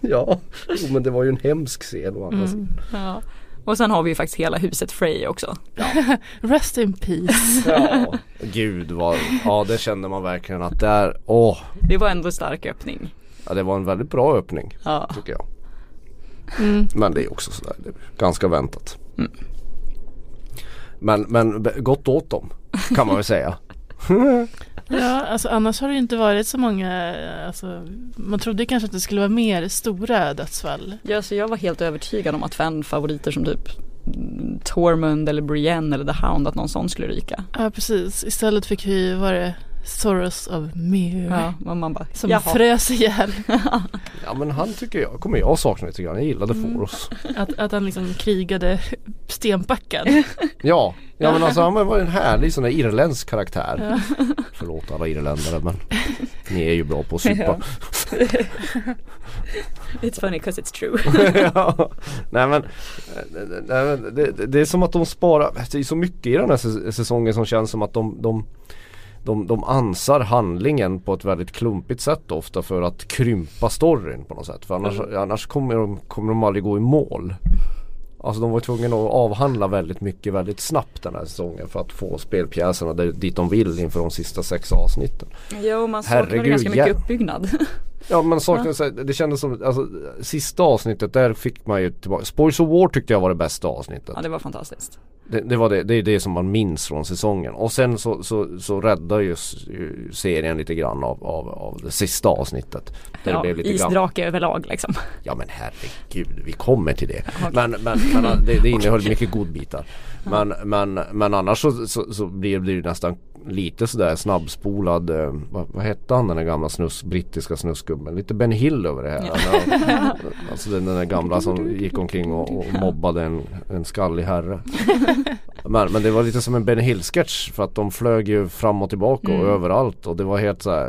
jo, men det var ju en hemsk scen å andra sidan. Ja. Och sen har vi ju faktiskt hela huset Frey också. Rest in peace. Ja, gud vad, ja det kände man verkligen att där, åh. Det var ändå en stark öppning. Ja det var en väldigt bra öppning Ja. tycker jag. Mm. Men det är också sådär, det är ganska väntat. Mm. Men, men gott åt dem kan man väl säga. Ja, alltså annars har det ju inte varit så många, alltså, man trodde kanske att det skulle vara mer stora dödsfall. Ja, så jag var helt övertygad om att fanfavoriter som typ Tormund eller Brienne eller The Hound, att någon sån skulle ryka. Ja, precis. Istället fick vi, var det Soros of Mir. Ja, och man bara, Som jaha. frös ihjäl. Ja men han tycker jag, kommer jag sakna lite grann. Jag gillade Mm. Foros. Att, att han liksom krigade stenpackad. Ja, ja men alltså han var en härlig sån där irländsk karaktär. Ja. Förlåt alla irländare men ni är ju bra på att supa. It's funny 'cause it's true. ja. Nej men, nej, men det, det- är som att de sparar, det är så mycket i den här säs- säsongen som känns som att de, de de, de ansar handlingen på ett väldigt klumpigt sätt ofta för att krympa storyn på något sätt. För annars, annars kommer, de, kommer de aldrig gå i mål. Alltså de var tvungna att avhandla väldigt mycket väldigt snabbt den här säsongen för att få spelpjäserna dit de vill inför de sista sex avsnitten. Jo, man saknade ganska mycket uppbyggnad. Ja men saknade, här, det kändes som, alltså sista avsnittet där fick man ju tillbaka, Spoils of War tyckte jag var det bästa avsnittet. Ja, det var fantastiskt. Det, det var det, det är det som man minns från säsongen. Och sen så, så, så räddar ju serien lite grann av, av, av det sista avsnittet. Där det Ja, blev lite grann, isdrake överlag liksom. ja men herregud, vi kommer till det. Okej. Men, men, men det, det innehöll mycket godbitar. Men, men, men annars så, så, så blev det ju nästan lite sådär snabbspolad, eh, vad, vad hette han den där gamla snus, brittiska snusgubben? Lite Ben Hill över det här. Ja. Alltså den, den där gamla som gick omkring och, och mobbade en, en skallig herre. Men, men det var lite som en Ben Hill-sketch för att de flög ju fram och tillbaka och Mm. överallt och det var helt så här,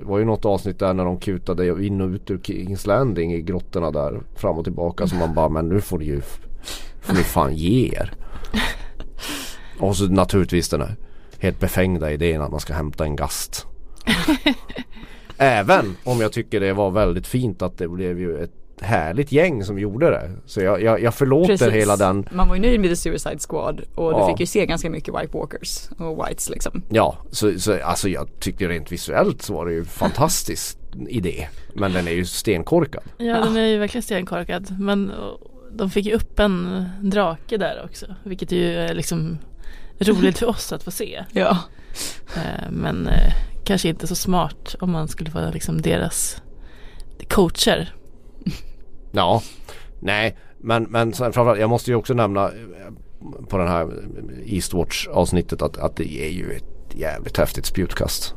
Det var ju något avsnitt där när de kutade in och ut ur Kings Landing i grottorna där fram och tillbaka så man bara men nu får ni ju får ni fan ge er. Och så naturligtvis den här helt befängda idén att man ska hämta en gast. Även om jag tycker det var väldigt fint att det blev ju ett härligt gäng som gjorde det. Så jag, jag, jag förlåter Precis. hela den Man var ju nöjd med The Suicide Squad och du Ja. fick ju se ganska mycket White Walkers och Whites liksom. Ja, så, så alltså jag tyckte rent visuellt så var det ju fantastisk idé. Men den är ju stenkorkad. Ja, den är ju verkligen stenkorkad. Men de fick ju upp en drake där också. Vilket ju är liksom roligt för oss att få se. Ja. Eh, Men eh, kanske inte så smart om man skulle vara liksom deras coacher. Ja, nej, men, men framförallt jag måste ju också nämna eh, på den här Eastwatch avsnittet att, att det är ju ett jävligt häftigt spjutkast.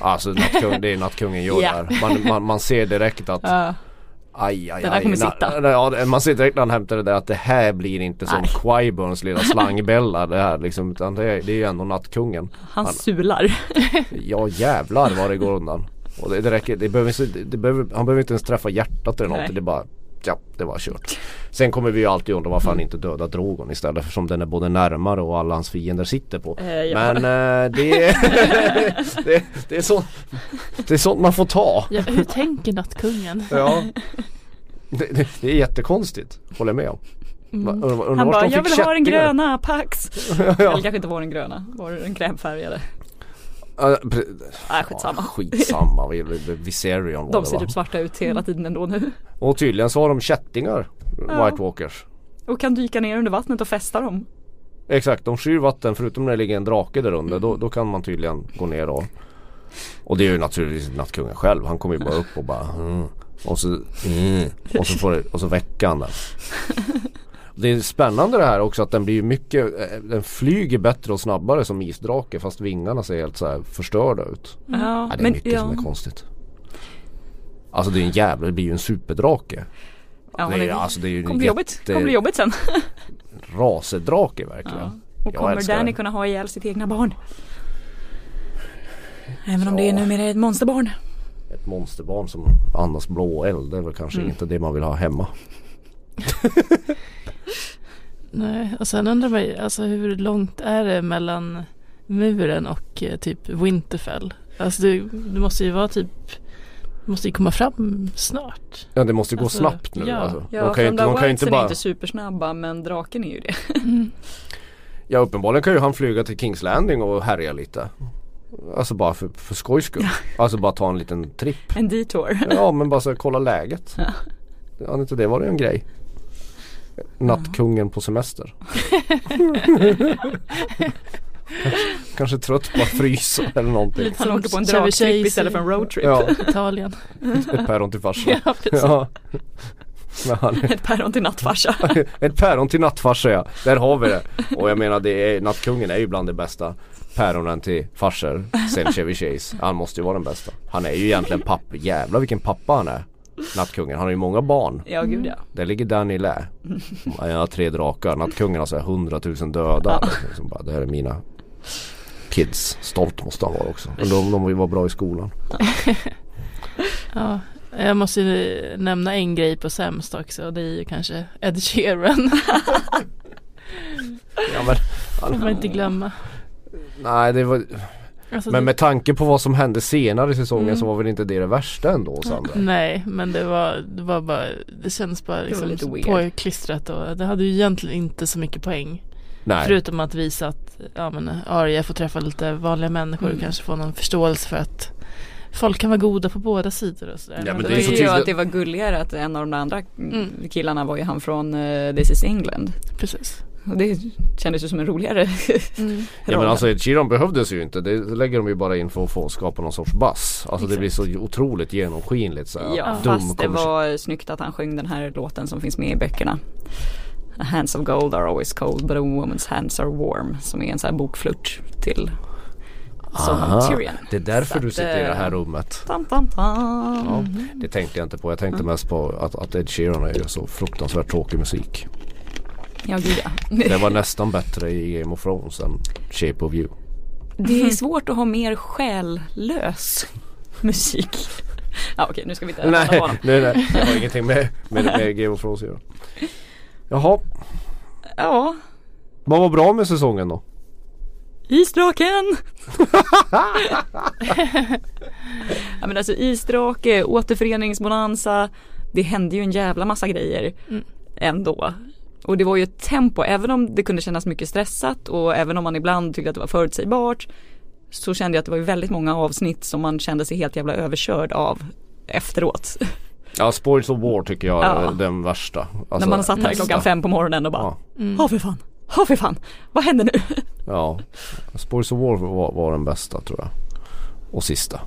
Alltså nattkung, det är nattkungen gör Ja. där. Man, man, man ser direkt att. Aj, aj, Den där aj. kommer sitta. na- Ja, det- man ser direkt när han hämtar det där att det här blir inte som Nej. Quibons lilla slangbella det här liksom. Utan det är, det är ju ändå nattkungen. Han Han- sular. Ja jävlar vad det går undan. Och det, det räcker, det behöver, det behöver, han behöver inte ens träffa hjärtat eller Nej. något. Det är bara, ja det var kört. Sen kommer vi ju alltid undra varför han inte dödar Drogon istället eftersom den är både närmare och alla hans fiender sitter på. Eh, ja. Men eh, det, det, det, är så, det är sånt man får ta. Ja, hur tänker nattkungen? Ja. Det, det, det är jättekonstigt, håller jag med om. Mm. Han bara, jag vill ha den gröna Pax. ja. Eller kanske inte var den gröna, var den krämfärgade? Nej skitsamma. Ja, skitsamma, Vi- vi- Viserion var De det ser va? typ svarta ut hela tiden ändå nu. Och tydligen så har de kättingar, Ja. White Walkers. Och kan dyka ner under vattnet och fästa dem. Exakt, de skyr vatten förutom när det ligger en drake där under. Då, då kan man tydligen gå ner och Och det är ju naturligtvis nattkungen själv. Han kommer ju bara upp och bara mm. Och så mm. och, så får det, och så väcker han den. Det är spännande det här också att den blir mycket eh, Den flyger bättre och snabbare som isdrake fast vingarna ser helt så förstörda ut. Ja, Ja, det är men mycket ja. som är konstigt. Alltså det är en jävla, det blir ju en superdrake. Ja, det, är, det alltså, det är kommer bli jobbigt. kommer bli jobbigt sen. rasedrake verkligen. Ja. Och Jag kommer Danny kunna ha ihjäl sitt egna barn? Även om Ja. det är numera ett monsterbarn. Ett monsterbarn som andas blå eld det är väl kanske Mm. inte det man vill ha hemma. Nej, och sen undrar man ju, alltså hur långt är det mellan muren och eh, typ Winterfell? Alltså det, det måste ju vara typ, måste ju komma fram snart. Ja det måste gå Alltså, snabbt nu. ja. Alltså. Ja, de kan ju inte, de kan ju inte är bara inte supersnabba men draken är ju det. Mm. Ja uppenbarligen kan ju han flyga till Kings Landing och härja lite. Alltså bara för, för skojs skull. Alltså bara ta en liten tripp. En detour. Ja men bara så kolla läget. Ja. Inte det varit en grej? Nattkungen på semester. Kanske trött på att frysa eller någonting. Han åker på en dragtripp istället för en roadtrip. Ja, Italien. ett päron till farsa. Ja, precis. Ja. Ett päron till nattfarsa. ett päron till nattfarsa ja, där har vi det. Och jag menar det är, nattkungen är ju bland de bästa päronen till farsor sen Chevy Chase. Han måste ju vara den bästa. Han är ju egentligen pappa, jävlar vilken pappa han är. Nattkungen, han har ju många barn. Ja gud ja. Där ligger Danny lä. Han har tre drakar. Nattkungen har så här 100 000 döda. Liksom bara, det här är mina kids. Stolt måste han vara också. Men de, de vara bra i skolan. Ja, jag måste ju nämna en grej på sämst också och det är ju kanske Ed Sheeran. Ja, men, får man inte glömma. nej det var, Alltså, men det- med tanke på vad som hände senare i säsongen Mm. så var väl inte det det värsta ändå Sandra? Nej, men det var, det var bara, det känns bara liksom lite weird. påklistrat och det hade ju egentligen inte så mycket poäng. Nej. Förutom att visa att ja, men Arya får träffa lite vanliga människor Mm. och kanske få någon förståelse för att folk kan vara goda på båda sidor och sådär. Ja, men Det, det är så ju att det var gulligare att en av de andra Mm. killarna var ju han från uh, This is England. Precis. Och det kändes ju som en roligare Mm. Ja men alltså Ed Sheeran behövdes ju inte. Det lägger de ju bara in för att få skapa någon sorts bass. Alltså det Exakt. blir så otroligt genomskinligt så här. Ja, Dum fast det var snyggt att han sjöng den här låten som finns med i böckerna. Hands of gold are always cold but a woman's hands are warm. Som är en sån här bokflört till Aha. Det är därför Så du att, sitter i det här eh, rummet. Tam, tam, tam. Ja, det tänkte jag inte på. Jag tänkte Mm. mest på att, att Ed Sheeran är så fruktansvärt tråkig musik. Ja, gud ja. Det var nästan bättre i Game of Thrones än Shape of You. Det är svårt att ha mer själlös musik. Ja okej nu ska vi inte Nej, honom. nej, nej, det har ingenting med, med, med Game of Thrones att göra. Jaha, Ja, vad var bra med säsongen då? Isdraken! ja men alltså isdrake, återföreningsbonanza. Det hände ju en jävla massa grejer Mm. ändå. Och det var ju ett tempo, även om det kunde kännas mycket stressat och även om man ibland tyckte att det var förutsägbart. Så kände jag att det var ju väldigt många avsnitt som man kände sig helt jävla överkörd av efteråt. Ja, Spoils of War tycker jag Ja. är den värsta. Alltså, När man satt här nästa. klockan fem på morgonen och bara, Ja, Mm. ja för fan, ja för fan, vad händer nu? ja. Spoils of War var, var den bästa tror jag. Och sista.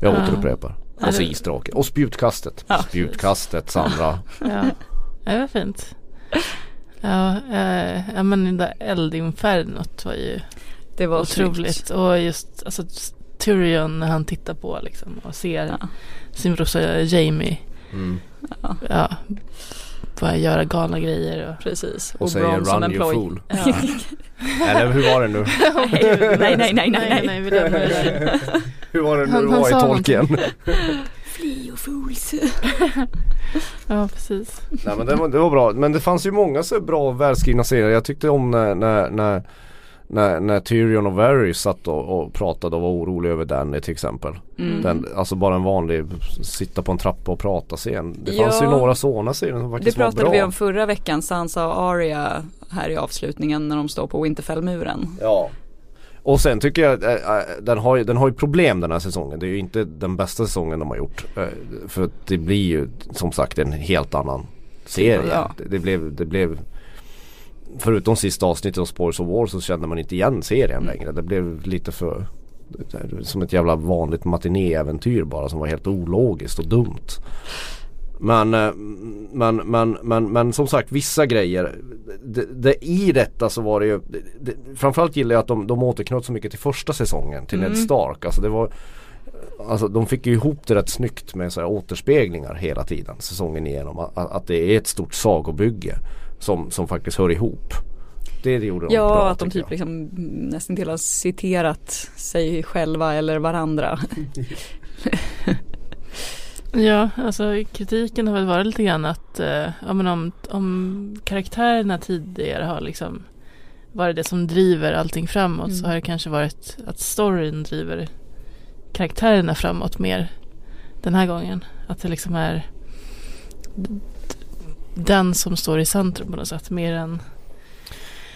Jag Ja. återupprepar. Och så det- isdrake. Och spjutkastet. Ja. Spjutkastet Sandra. Ja, det var fint. Ja, eh, ja men det där eldinfernot var ju Det var otroligt. snyggt. Och just alltså, Tyrion när han tittar på liksom och ser Ja. sin brorsa Jamie Mm. ja, börja göra galna grejer. Och, Precis. Och säger Bronn som run en you fool. ja. Eller hur var det nu? nej, nej, nej, nej, nej, nej. nej. Hur var det nu Han- det han var i tolken? Flee you fools. Ja, precis. Nej men det var, det var bra. Men det fanns ju många så bra välskrivna serier. Jag tyckte om när, när, när, när, när Tyrion och Varys satt och, och pratade och var orolig över Danny till exempel. Mm. Den, alltså bara en vanlig sitta på en trappa och prata scen. Det fanns Ja. ju några sådana serier som Det faktiskt var pratade bra. vi om förra veckan, Sansa och Arya här i avslutningen när de står på Winterfellmuren. Ja. Och sen tycker jag äh, äh, den, har den har ju problem den här säsongen. Det är ju inte den bästa säsongen de har gjort. Äh, för att det blir ju som sagt en helt annan serie. Ja. Det, det, blev, det blev Förutom sista avsnittet av Spoils of War så kände man inte igen serien Mm. längre. Det blev lite för Som ett jävla vanligt matinéäventyr bara som var helt ologiskt och dumt. Men, eh, men, men, men, men som sagt vissa grejer det, det, I detta så var det ju det, Framförallt gillar jag att de, de återknöt så mycket till första säsongen till Mm. Ned Stark. Alltså det var Alltså de fick ju ihop det rätt snyggt med så här återspeglingar hela tiden säsongen igenom. Att, att det är ett stort sagobygge som, som faktiskt hör ihop. Det, det gjorde de Ja, bra att de typ liksom nästan till har citerat sig själva eller varandra. Ja, alltså kritiken har väl varit lite grann att eh, ja, men om, om karaktärerna tidigare har liksom varit det som driver allting framåt så Mm. har det kanske varit att storyn driver karaktärerna framåt mer den här gången. Att det liksom är den som står i centrum på något sätt mer än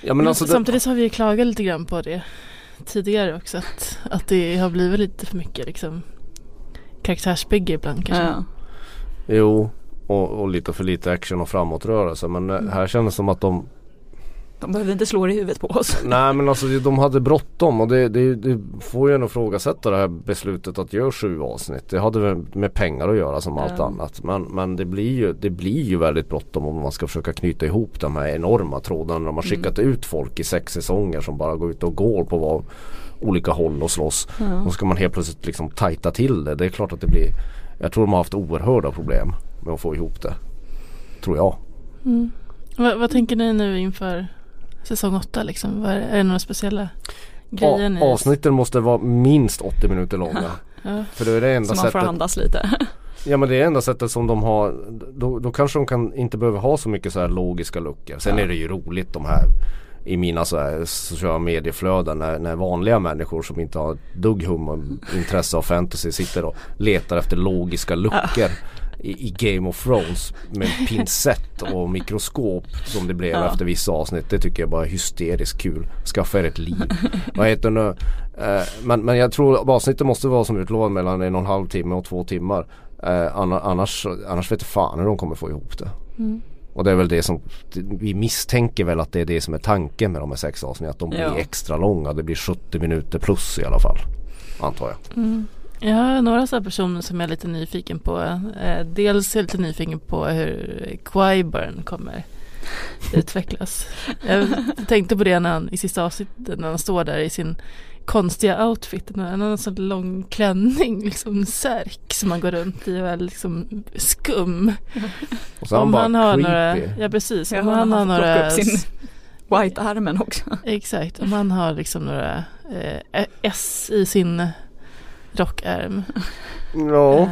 Ja, men alltså Samtidigt så har vi ju klagat lite grann på det tidigare också att, att det har blivit lite för mycket liksom karaktärsbygge ibland kanske. Ja. Jo, och, och lite för lite action och framåtrörelse. Men eh, här kändes det som att de De behöver inte slå det i huvudet på oss. Nej men alltså de hade bråttom och det, det, det får ju en ifrågasätta det här beslutet att göra sju avsnitt. Det hade med pengar att göra som allt annat. Men, men det, blir ju, det blir ju väldigt bråttom om man ska försöka knyta ihop de här enorma trådarna. När de har skickat ut folk i sex säsonger som bara går ut och går på var, olika håll och slåss. Ja. Och ska man helt plötsligt liksom tajta till det. Det är klart att det blir Jag tror de har haft oerhörda problem med att få ihop det. Tror jag. Mm. Vad, vad tänker ni nu inför säsong åtta liksom? Vad är, det några speciella grejer ni? A- avsnitten måste vara minst 80 minuter långa. Ja. För det är det enda Så man får andas lite. Ja men det är enda sättet som de har Då, då kanske de kan inte behöver ha så mycket så här logiska luckor. Sen Ja. är det ju roligt de här i mina så här sociala medieflöden när, när vanliga människor som inte har ett dugg hum och intresse av fantasy sitter och letar efter logiska luckor i, i Game of Thrones med pincett och mikroskop som det blev Ja. efter vissa avsnitt. Det tycker jag bara är hysteriskt kul. Skaffa er ett liv. Vad heter nu? Eh, men, men jag tror avsnittet måste vara som utlovat mellan en och en halv timme och två timmar. Eh, anna- annars, annars vet jag fan hur de kommer få ihop det. Mm. Och det är väl det som Vi misstänker väl att det är det som är tanken med de här sex avsnitten. Att de blir Ja. extra långa. Det blir 70 minuter plus i alla fall. Antar jag. Mm. Jag har några så här personer som jag är lite nyfiken på. Eh, dels är jag lite nyfiken på hur Qyburn kommer utvecklas. Jag tänkte på det när han, i sista avsnittet när han står där i sin konstiga outfit. Han har en sån lång klänning, liksom särk som han går runt i och är liksom skum. Och så han Om bara han har creepy. några, ja precis, Ja, om han har han plocka några upp sin White-armen också. Exakt, om han har liksom några eh, S i sin rockärm. Ja, Eh,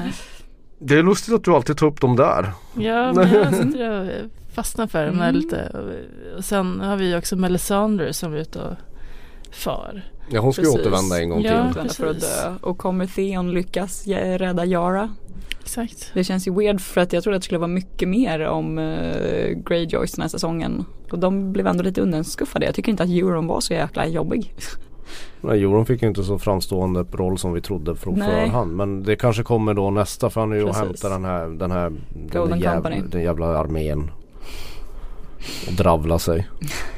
det är lustigt att du alltid tar upp dem där. Ja, men jag sitter och fastnar för dem här Mm. lite. Och- Och sen har vi också Melisandre som är ute och far. Ja hon ska Precis. återvända en gång Ja. till. Återvända för att dö. Och kommer Theon lyckas rädda Yara? Exakt. Det känns ju weird för att jag trodde att det skulle vara mycket mer om uh, Greyjoys den här säsongen. Och de blev ändå lite undanskuffade. Jag tycker inte att Euron var så jäkla jobbig. Nej, Joron fick ju inte så framstående roll som vi trodde från Nej. förhand. Men det kanske kommer då nästa för han är ju och hämtar den här, den här den, jävla, den jävla armén. Och dravla sig.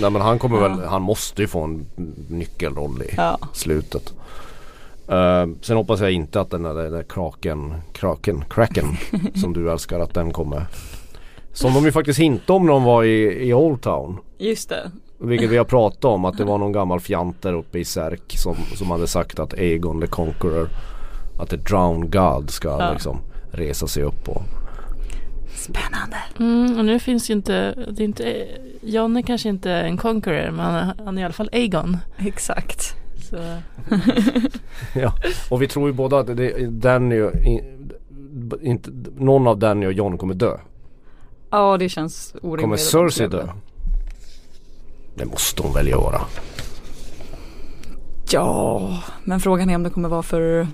Nej men han kommer Ja. väl, han måste ju få en nyckelroll i Ja. slutet. Eh, sen hoppas jag inte att den där, den där kraken, kraken, kraken som du älskar att den kommer. Som de ju faktiskt hintade om när de var i, i Old Town. Just det. Vilket vi har pratat om att det var någon gammal fjant där uppe i Särk som, som hade sagt att Aegon the Conqueror Att the drowned God ska Ja. liksom resa sig upp och Spännande. Mm, och nu finns ju inte, det är inte, John är kanske inte en conqueror men han är, han är i alla fall Aegon. Exakt. Så, Ja Och vi tror ju båda att det, Danny och, in, inte, Någon av Danny och John kommer dö Ja det känns orimligt. Kommer Cersei dö? Det måste hon väl göra Ja, men frågan är om det kommer vara för,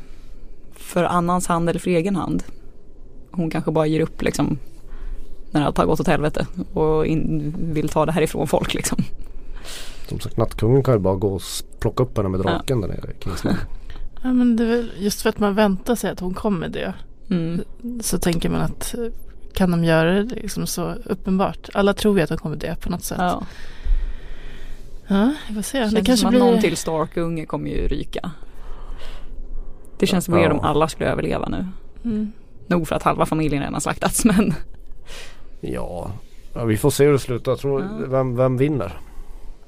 för annans hand eller för egen hand. Hon kanske bara ger upp liksom när allt har gått åt helvete och in, vill ta det här ifrån folk liksom. Som sagt nattkungen kan ju bara gå och plocka upp henne med draken där nere i Kingsland ja men det är väl just för att man väntar sig att hon kommer dö. Mm. Så tänker man att kan de göra det liksom så uppenbart? Alla tror ju att de kommer dö på något sätt. Ja, Ja. vi får se. Det Det kanske som blir... att någon till Stark-unge kommer ju ryka. Det känns Ja. weird om alla skulle överleva nu. Mm. Nog för att halva familjen redan slaktats men Ja, ja vi får se hur det slutar. Jag tror, Ja. vem, vem vinner?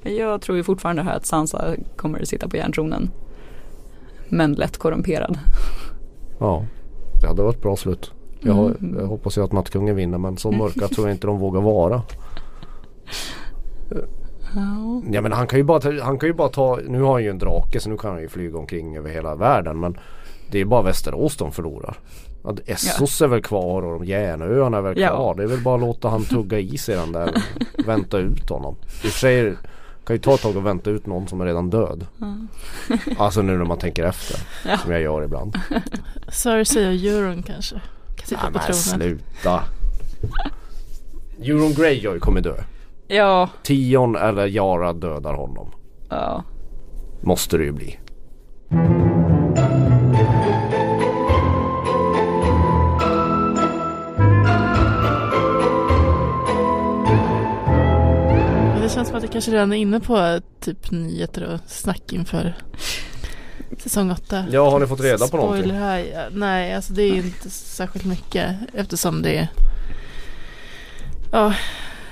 jag tror ju fortfarande här att Sansa kommer sitta på järntronen. Men lätt korrumperad. Ja, det hade varit bra slut. Jag, Mm. jag hoppas ju att nattkungen vinner men så mörka tror jag inte de vågar vara. Ja. Ja men han kan ju bara ta, han kan ju bara ta, nu har han ju en drake så nu kan han ju flyga omkring över hela världen men det är bara Västerås de förlorar. Att Essos är väl kvar och Järnöarna är väl Ja. kvar. Det är väl bara att låta han tugga i sig den där och vänta ut honom. I och för sig kan ju ta ett tag och vänta ut någon som är redan död. Alltså nu när man tänker efter. Ja. Som jag gör ibland. Cersei och Euron kanske. Kan sitta Nej på tronen. sluta. Euron Greyjoy kommer dö. Ja. Tion eller Yara dödar honom. Ja. Måste det ju bli. Känns som att jag kanske redan är inne på typ nyheter och snack inför säsong 8. Ja, har ni fått reda på någonting? Spoiler här. ja, Nej, alltså det är inte särskilt mycket eftersom det är, ja,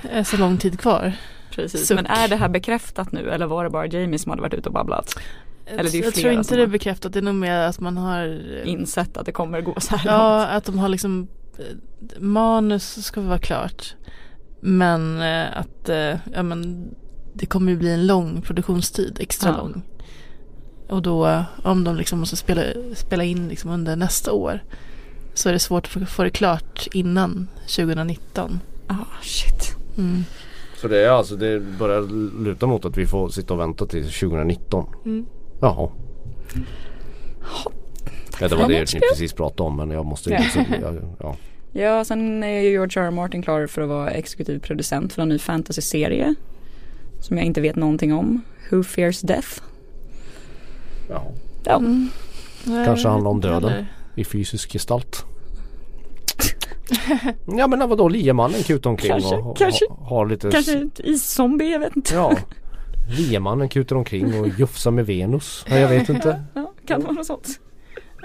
är så lång tid kvar. Precis. Suck. Men är det här bekräftat nu eller var det bara Jamie som hade varit ute och babblat? Eller det är ju jag tror inte det är bekräftat, det är nog mer att man har Insett att det kommer gå så här Ja, långt. att de har liksom manus ska vara klart. Men eh, att eh, ja, men, det kommer ju bli en lång produktionstid, extra Ja. lång. Och då om de liksom måste spela, spela in liksom under nästa år så är det svårt att få, det klart innan 2019. Ah, shit. Mm. Så det är alltså, det börjar luta mot att vi får sitta och vänta till 2019. Mm. Jaha. Ja det var det ni precis pratade om men jag måste ju Ja. Ja, ja. Ja, sen är ju George R. R. Martin klar för att vara exekutiv producent för en ny fantasy-serie. Som jag inte vet någonting om. Who Fears Death. Jaha. Ja, Mm. Kanske handlar om döden. heller. I fysisk gestalt. ja men vadå liemannen kutar omkring Kanske, och, och kanske. ha- har lite kanske ett iszombie, jag vet inte. Ja. Liemannen kutar omkring och jufsar med Venus. Ja, jag vet inte. Ja, kan vara något sånt.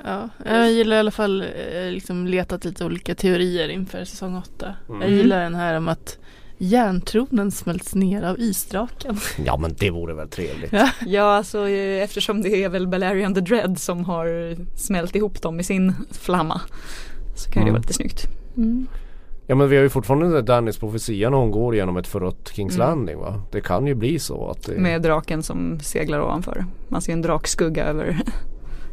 Ja, jag gillar i alla fall eh, liksom letat lite olika teorier inför säsong 8. Jag Mm. gillar den här om att järntronen smälts ner av isdraken. Ja men det vore väl trevligt. Ja. Ja, alltså eh, eftersom det är väl Balerion the Dread som har smält ihop dem i sin flamma. Så kan ju det Mm. vara lite snyggt. Ja men vi har ju fortfarande Dannys profetia när hon går genom ett förött Kings Mm. Landing va. Det kan ju bli så att det... Med draken som seglar ovanför. Man ser en drakskugga över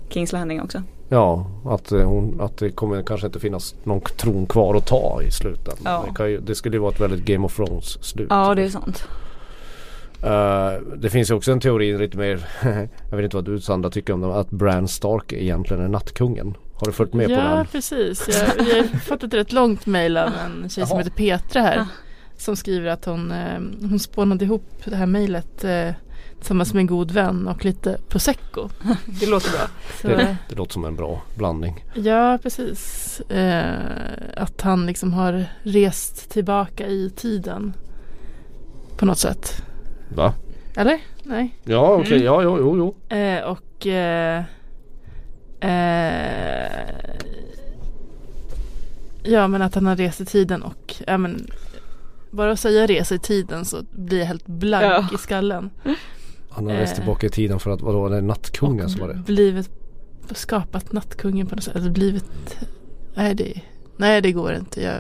Kings Landing också. Ja att, eh, hon, att det kommer kanske inte finnas någon tron kvar att ta i slutändan. Ja. Det, kan ju, det skulle ju vara ett väldigt Game of Thrones slut. Ja, det är sant. Eh, det finns ju också en teori lite mer, jag vet inte vad du Sandra tycker om det, att Bran Stark egentligen är nattkungen. Har du följt med på ja, den? precis. Jag, jag har fått ett rätt långt mejl av en tjej som heter Petra här. Ah. Som skriver att hon, eh, hon spånade ihop det här mejlet tillsammans med en god vän och lite prosecco. Det låter bra. Så, Det, det låter som en bra blandning. Ja, precis. Eh, att han liksom har rest tillbaka i tiden. På något sätt. Va? Eller? Nej. Ja okej, Mm. ja jo jo jo. Eh, och eh, eh, Ja men att han har rest i tiden och ja, men, Bara att säga resa i tiden så blir jag helt blank Ja. i skallen. Han har rest Eh. tillbaka i tiden för att vadå, det är nattkungen och som var det? blivit Skapat nattkungen på något sätt. Eller blivit Nej det Nej det går inte. Jag,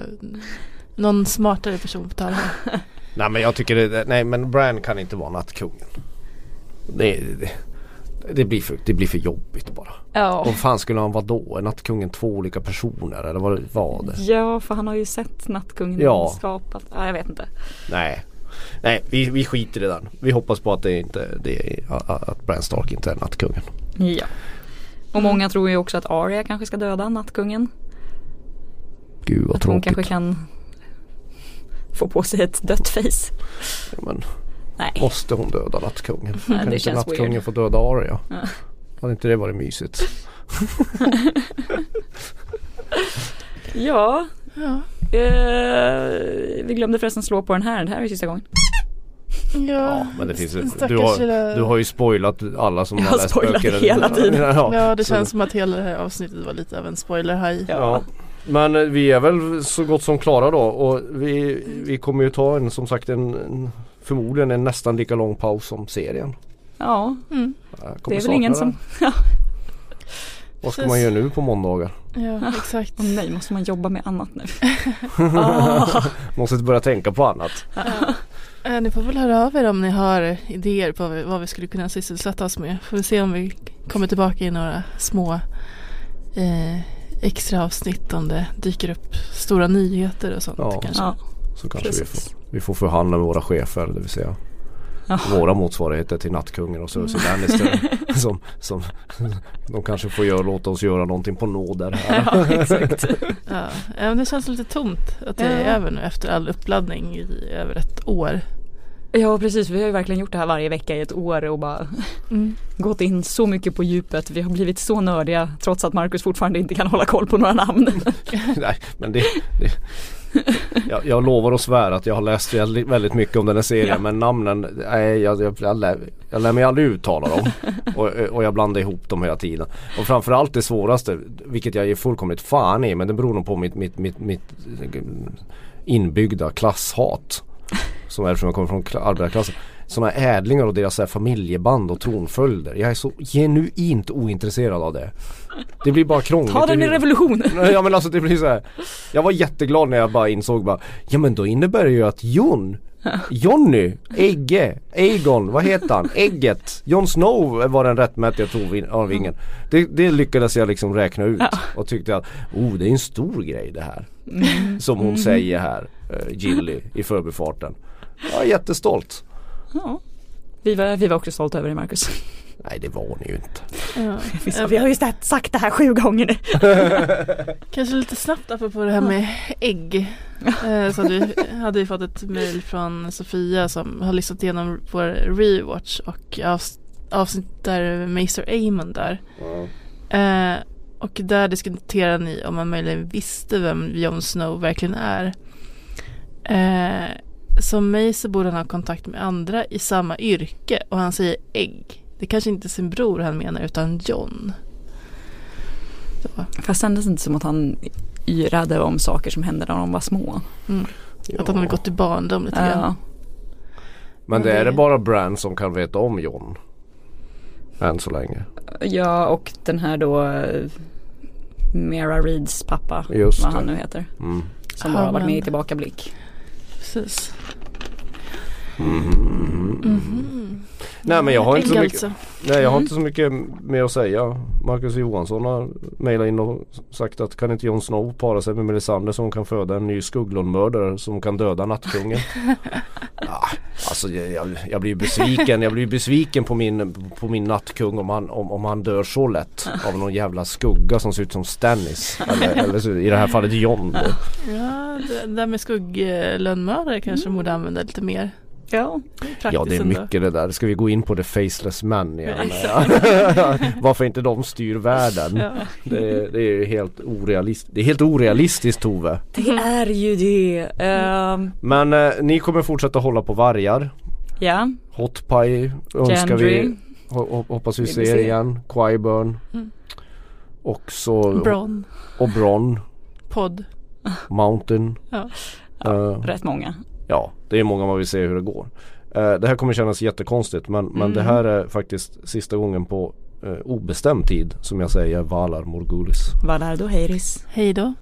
någon smartare person får ta det här. Nej men jag tycker det, nej men Bran kan inte vara nattkungen. Det, det, det, blir för, det blir för jobbigt bara. Ja. Vad fan skulle han vara då? Är nattkungen två olika personer eller vad var det? Ja, för han har ju sett Nattkungen Ja. skapat. Ja, jag vet inte. Nej. Nej vi, vi skiter i den. Vi hoppas på att det inte det är, att Bran Stark inte är nattkungen. Ja. Och många tror ju också att Arya kanske ska döda Nattkungen. Gud vad Att hon tråkigt. kanske kan få på sig ett dött face. Ja, men Nej. måste hon döda nattkungen? Nej, kan det inte nattkungen weird. få döda Arya? Ja. Hade inte det varit mysigt? Ja, Ja. eh, vi glömde förresten slå på den här. Det här är sista gången. Ja men det finns Stackars du har, lilla- du har ju spoilat alla som Jag har har läst spoilat böcker. hela tiden. Ja, Ja det så- känns som att hela det här avsnittet var lite av en spoiler-haj. Ja. Men eh, vi är väl så gott som klara då och vi, vi kommer ju ta en som sagt en, en förmodligen en nästan lika lång paus som serien. Ja, Mm. Det är väl ingen som... Vad ska Precis. man göra nu på måndagar? Ja exakt. Åh nej, måste man jobba med annat nu? Ah. Måste börja tänka på annat. Eh, ni får väl höra av er om ni har idéer på vad vi, vad vi skulle kunna sysselsätta oss med. Får vi se om vi kommer tillbaka i några små eh, extra avsnitt om det dyker upp stora nyheter och sånt Ja. kanske. Ja, Så kanske vi får, vi får förhandla med våra chefer det vill säga Ja. våra motsvarigheter till Nattkungen och Cersei Lannister. som, som, de kanske får göra, låta oss göra någonting på nåder. här. ja exakt. Ja. men det känns lite tomt att det är Ja. över nu efter all uppladdning i över ett år. Ja precis, vi har ju verkligen gjort det här varje vecka i ett år och bara Mm. gått in så mycket på djupet. Vi har blivit så nördiga trots att Marcus fortfarande inte kan hålla koll på några namn. Nej men det, det jag, jag lovar att svära att jag har läst väldigt, mycket om den här serien Ja. men namnen, nej jag, jag, jag, lär, jag lär mig aldrig uttala dem. och, och jag blandar ihop dem hela tiden. Och framförallt det svåraste, vilket jag ger fullkomligt fan i men det beror nog på mitt, mitt, mitt, mitt inbyggda klasshat. Som är eftersom jag kommer från kla- arbetarklassen. Sådana ädlingar och deras här familjeband och tronföljder. Jag är så genuint ointresserad av det. Det blir bara krångligt. Ta den i blir- revolution! Nej, Ja men alltså det blir så här. Jag var jätteglad när jag bara insåg bara Ja men då innebär det ju att Jon Jonny, Egge, Aegon, vad heter han? Ägget, Jon Snow var den rättmätiga tronarvingen. Det, det lyckades jag liksom räkna ut och tyckte att oh det är en stor grej det här. Som hon säger här, Gilly i förbifarten. Jag är jättestolt. Ja. Vi var, vi var också stolta över det Marcus. Nej det var ni ju inte. Ja. Vi, har ju sagt- sagt det här sju gånger nu. Kanske lite snabbt apropå det här med ägg. Eh, Så hade vi, hade vi fått ett mail från Sofia som har lyssnat igenom vår rewatch och avs- avsnitt där Maester Aemon där. Eh, och där diskuterar ni om man möjligen visste vem Jon Snow verkligen är. Som Maester borde han ha kontakt med andra i samma yrke och han säger ägg. Det kanske inte är sin bror han menar utan John. Så. Fast kändes inte som att han yrade om saker som hände när de var små. Att han har gått i barndom lite grann. Ja. Men det är det- bara Bran som kan veta om Jon. Än så länge. ja och den här då eh, Mera Reeds pappa, Just vad han det. nu heter. Mm. Som bara har varit med i tillbakablick. boxes. Mm -hmm. Nej men jag har inte så mycket alltså. Nej jag har Mm. inte så mycket mer att säga. Marcus Johansson har mejlat in och sagt att kan inte Jon Snow para sig med Melisandre så hon kan föda en ny Skugglund-mördare som kan döda nattkungen. ja, alltså jag, jag, blir besviken. Jag blir besviken på min, på min nattkung om han, om, om han dör så lätt av någon jävla skugga som ser ut som Stannis. Eller, eller i det här fallet Jon. då. Ja, det där med skugglönnmördare kanske borde använda lite mer. Ja. Det Ja det är ändå. mycket det där. Ska vi gå in på the faceless men igen? Ja, Varför inte de styr världen? Ja. Det, är- det är helt orealistiskt. Det är helt orealistiskt Tove. Det är ju det. Ehm, Men eh, ni kommer fortsätta hålla på vargar. ja, Hot Pie önskar Gendry. vi. Ho- ho- hoppas vi vi ser se. igen. Quiburn. Mm. Och så Bron, och Bron. podd. Mountain. Ja. Eh, rätt många. Ja, det är många man vill se hur det går. Eh, det här kommer kännas jättekonstigt men, men Mm. det här är faktiskt sista gången på eh, obestämd tid som jag säger Valar Morgulis. Valardo Heiris. Hej då.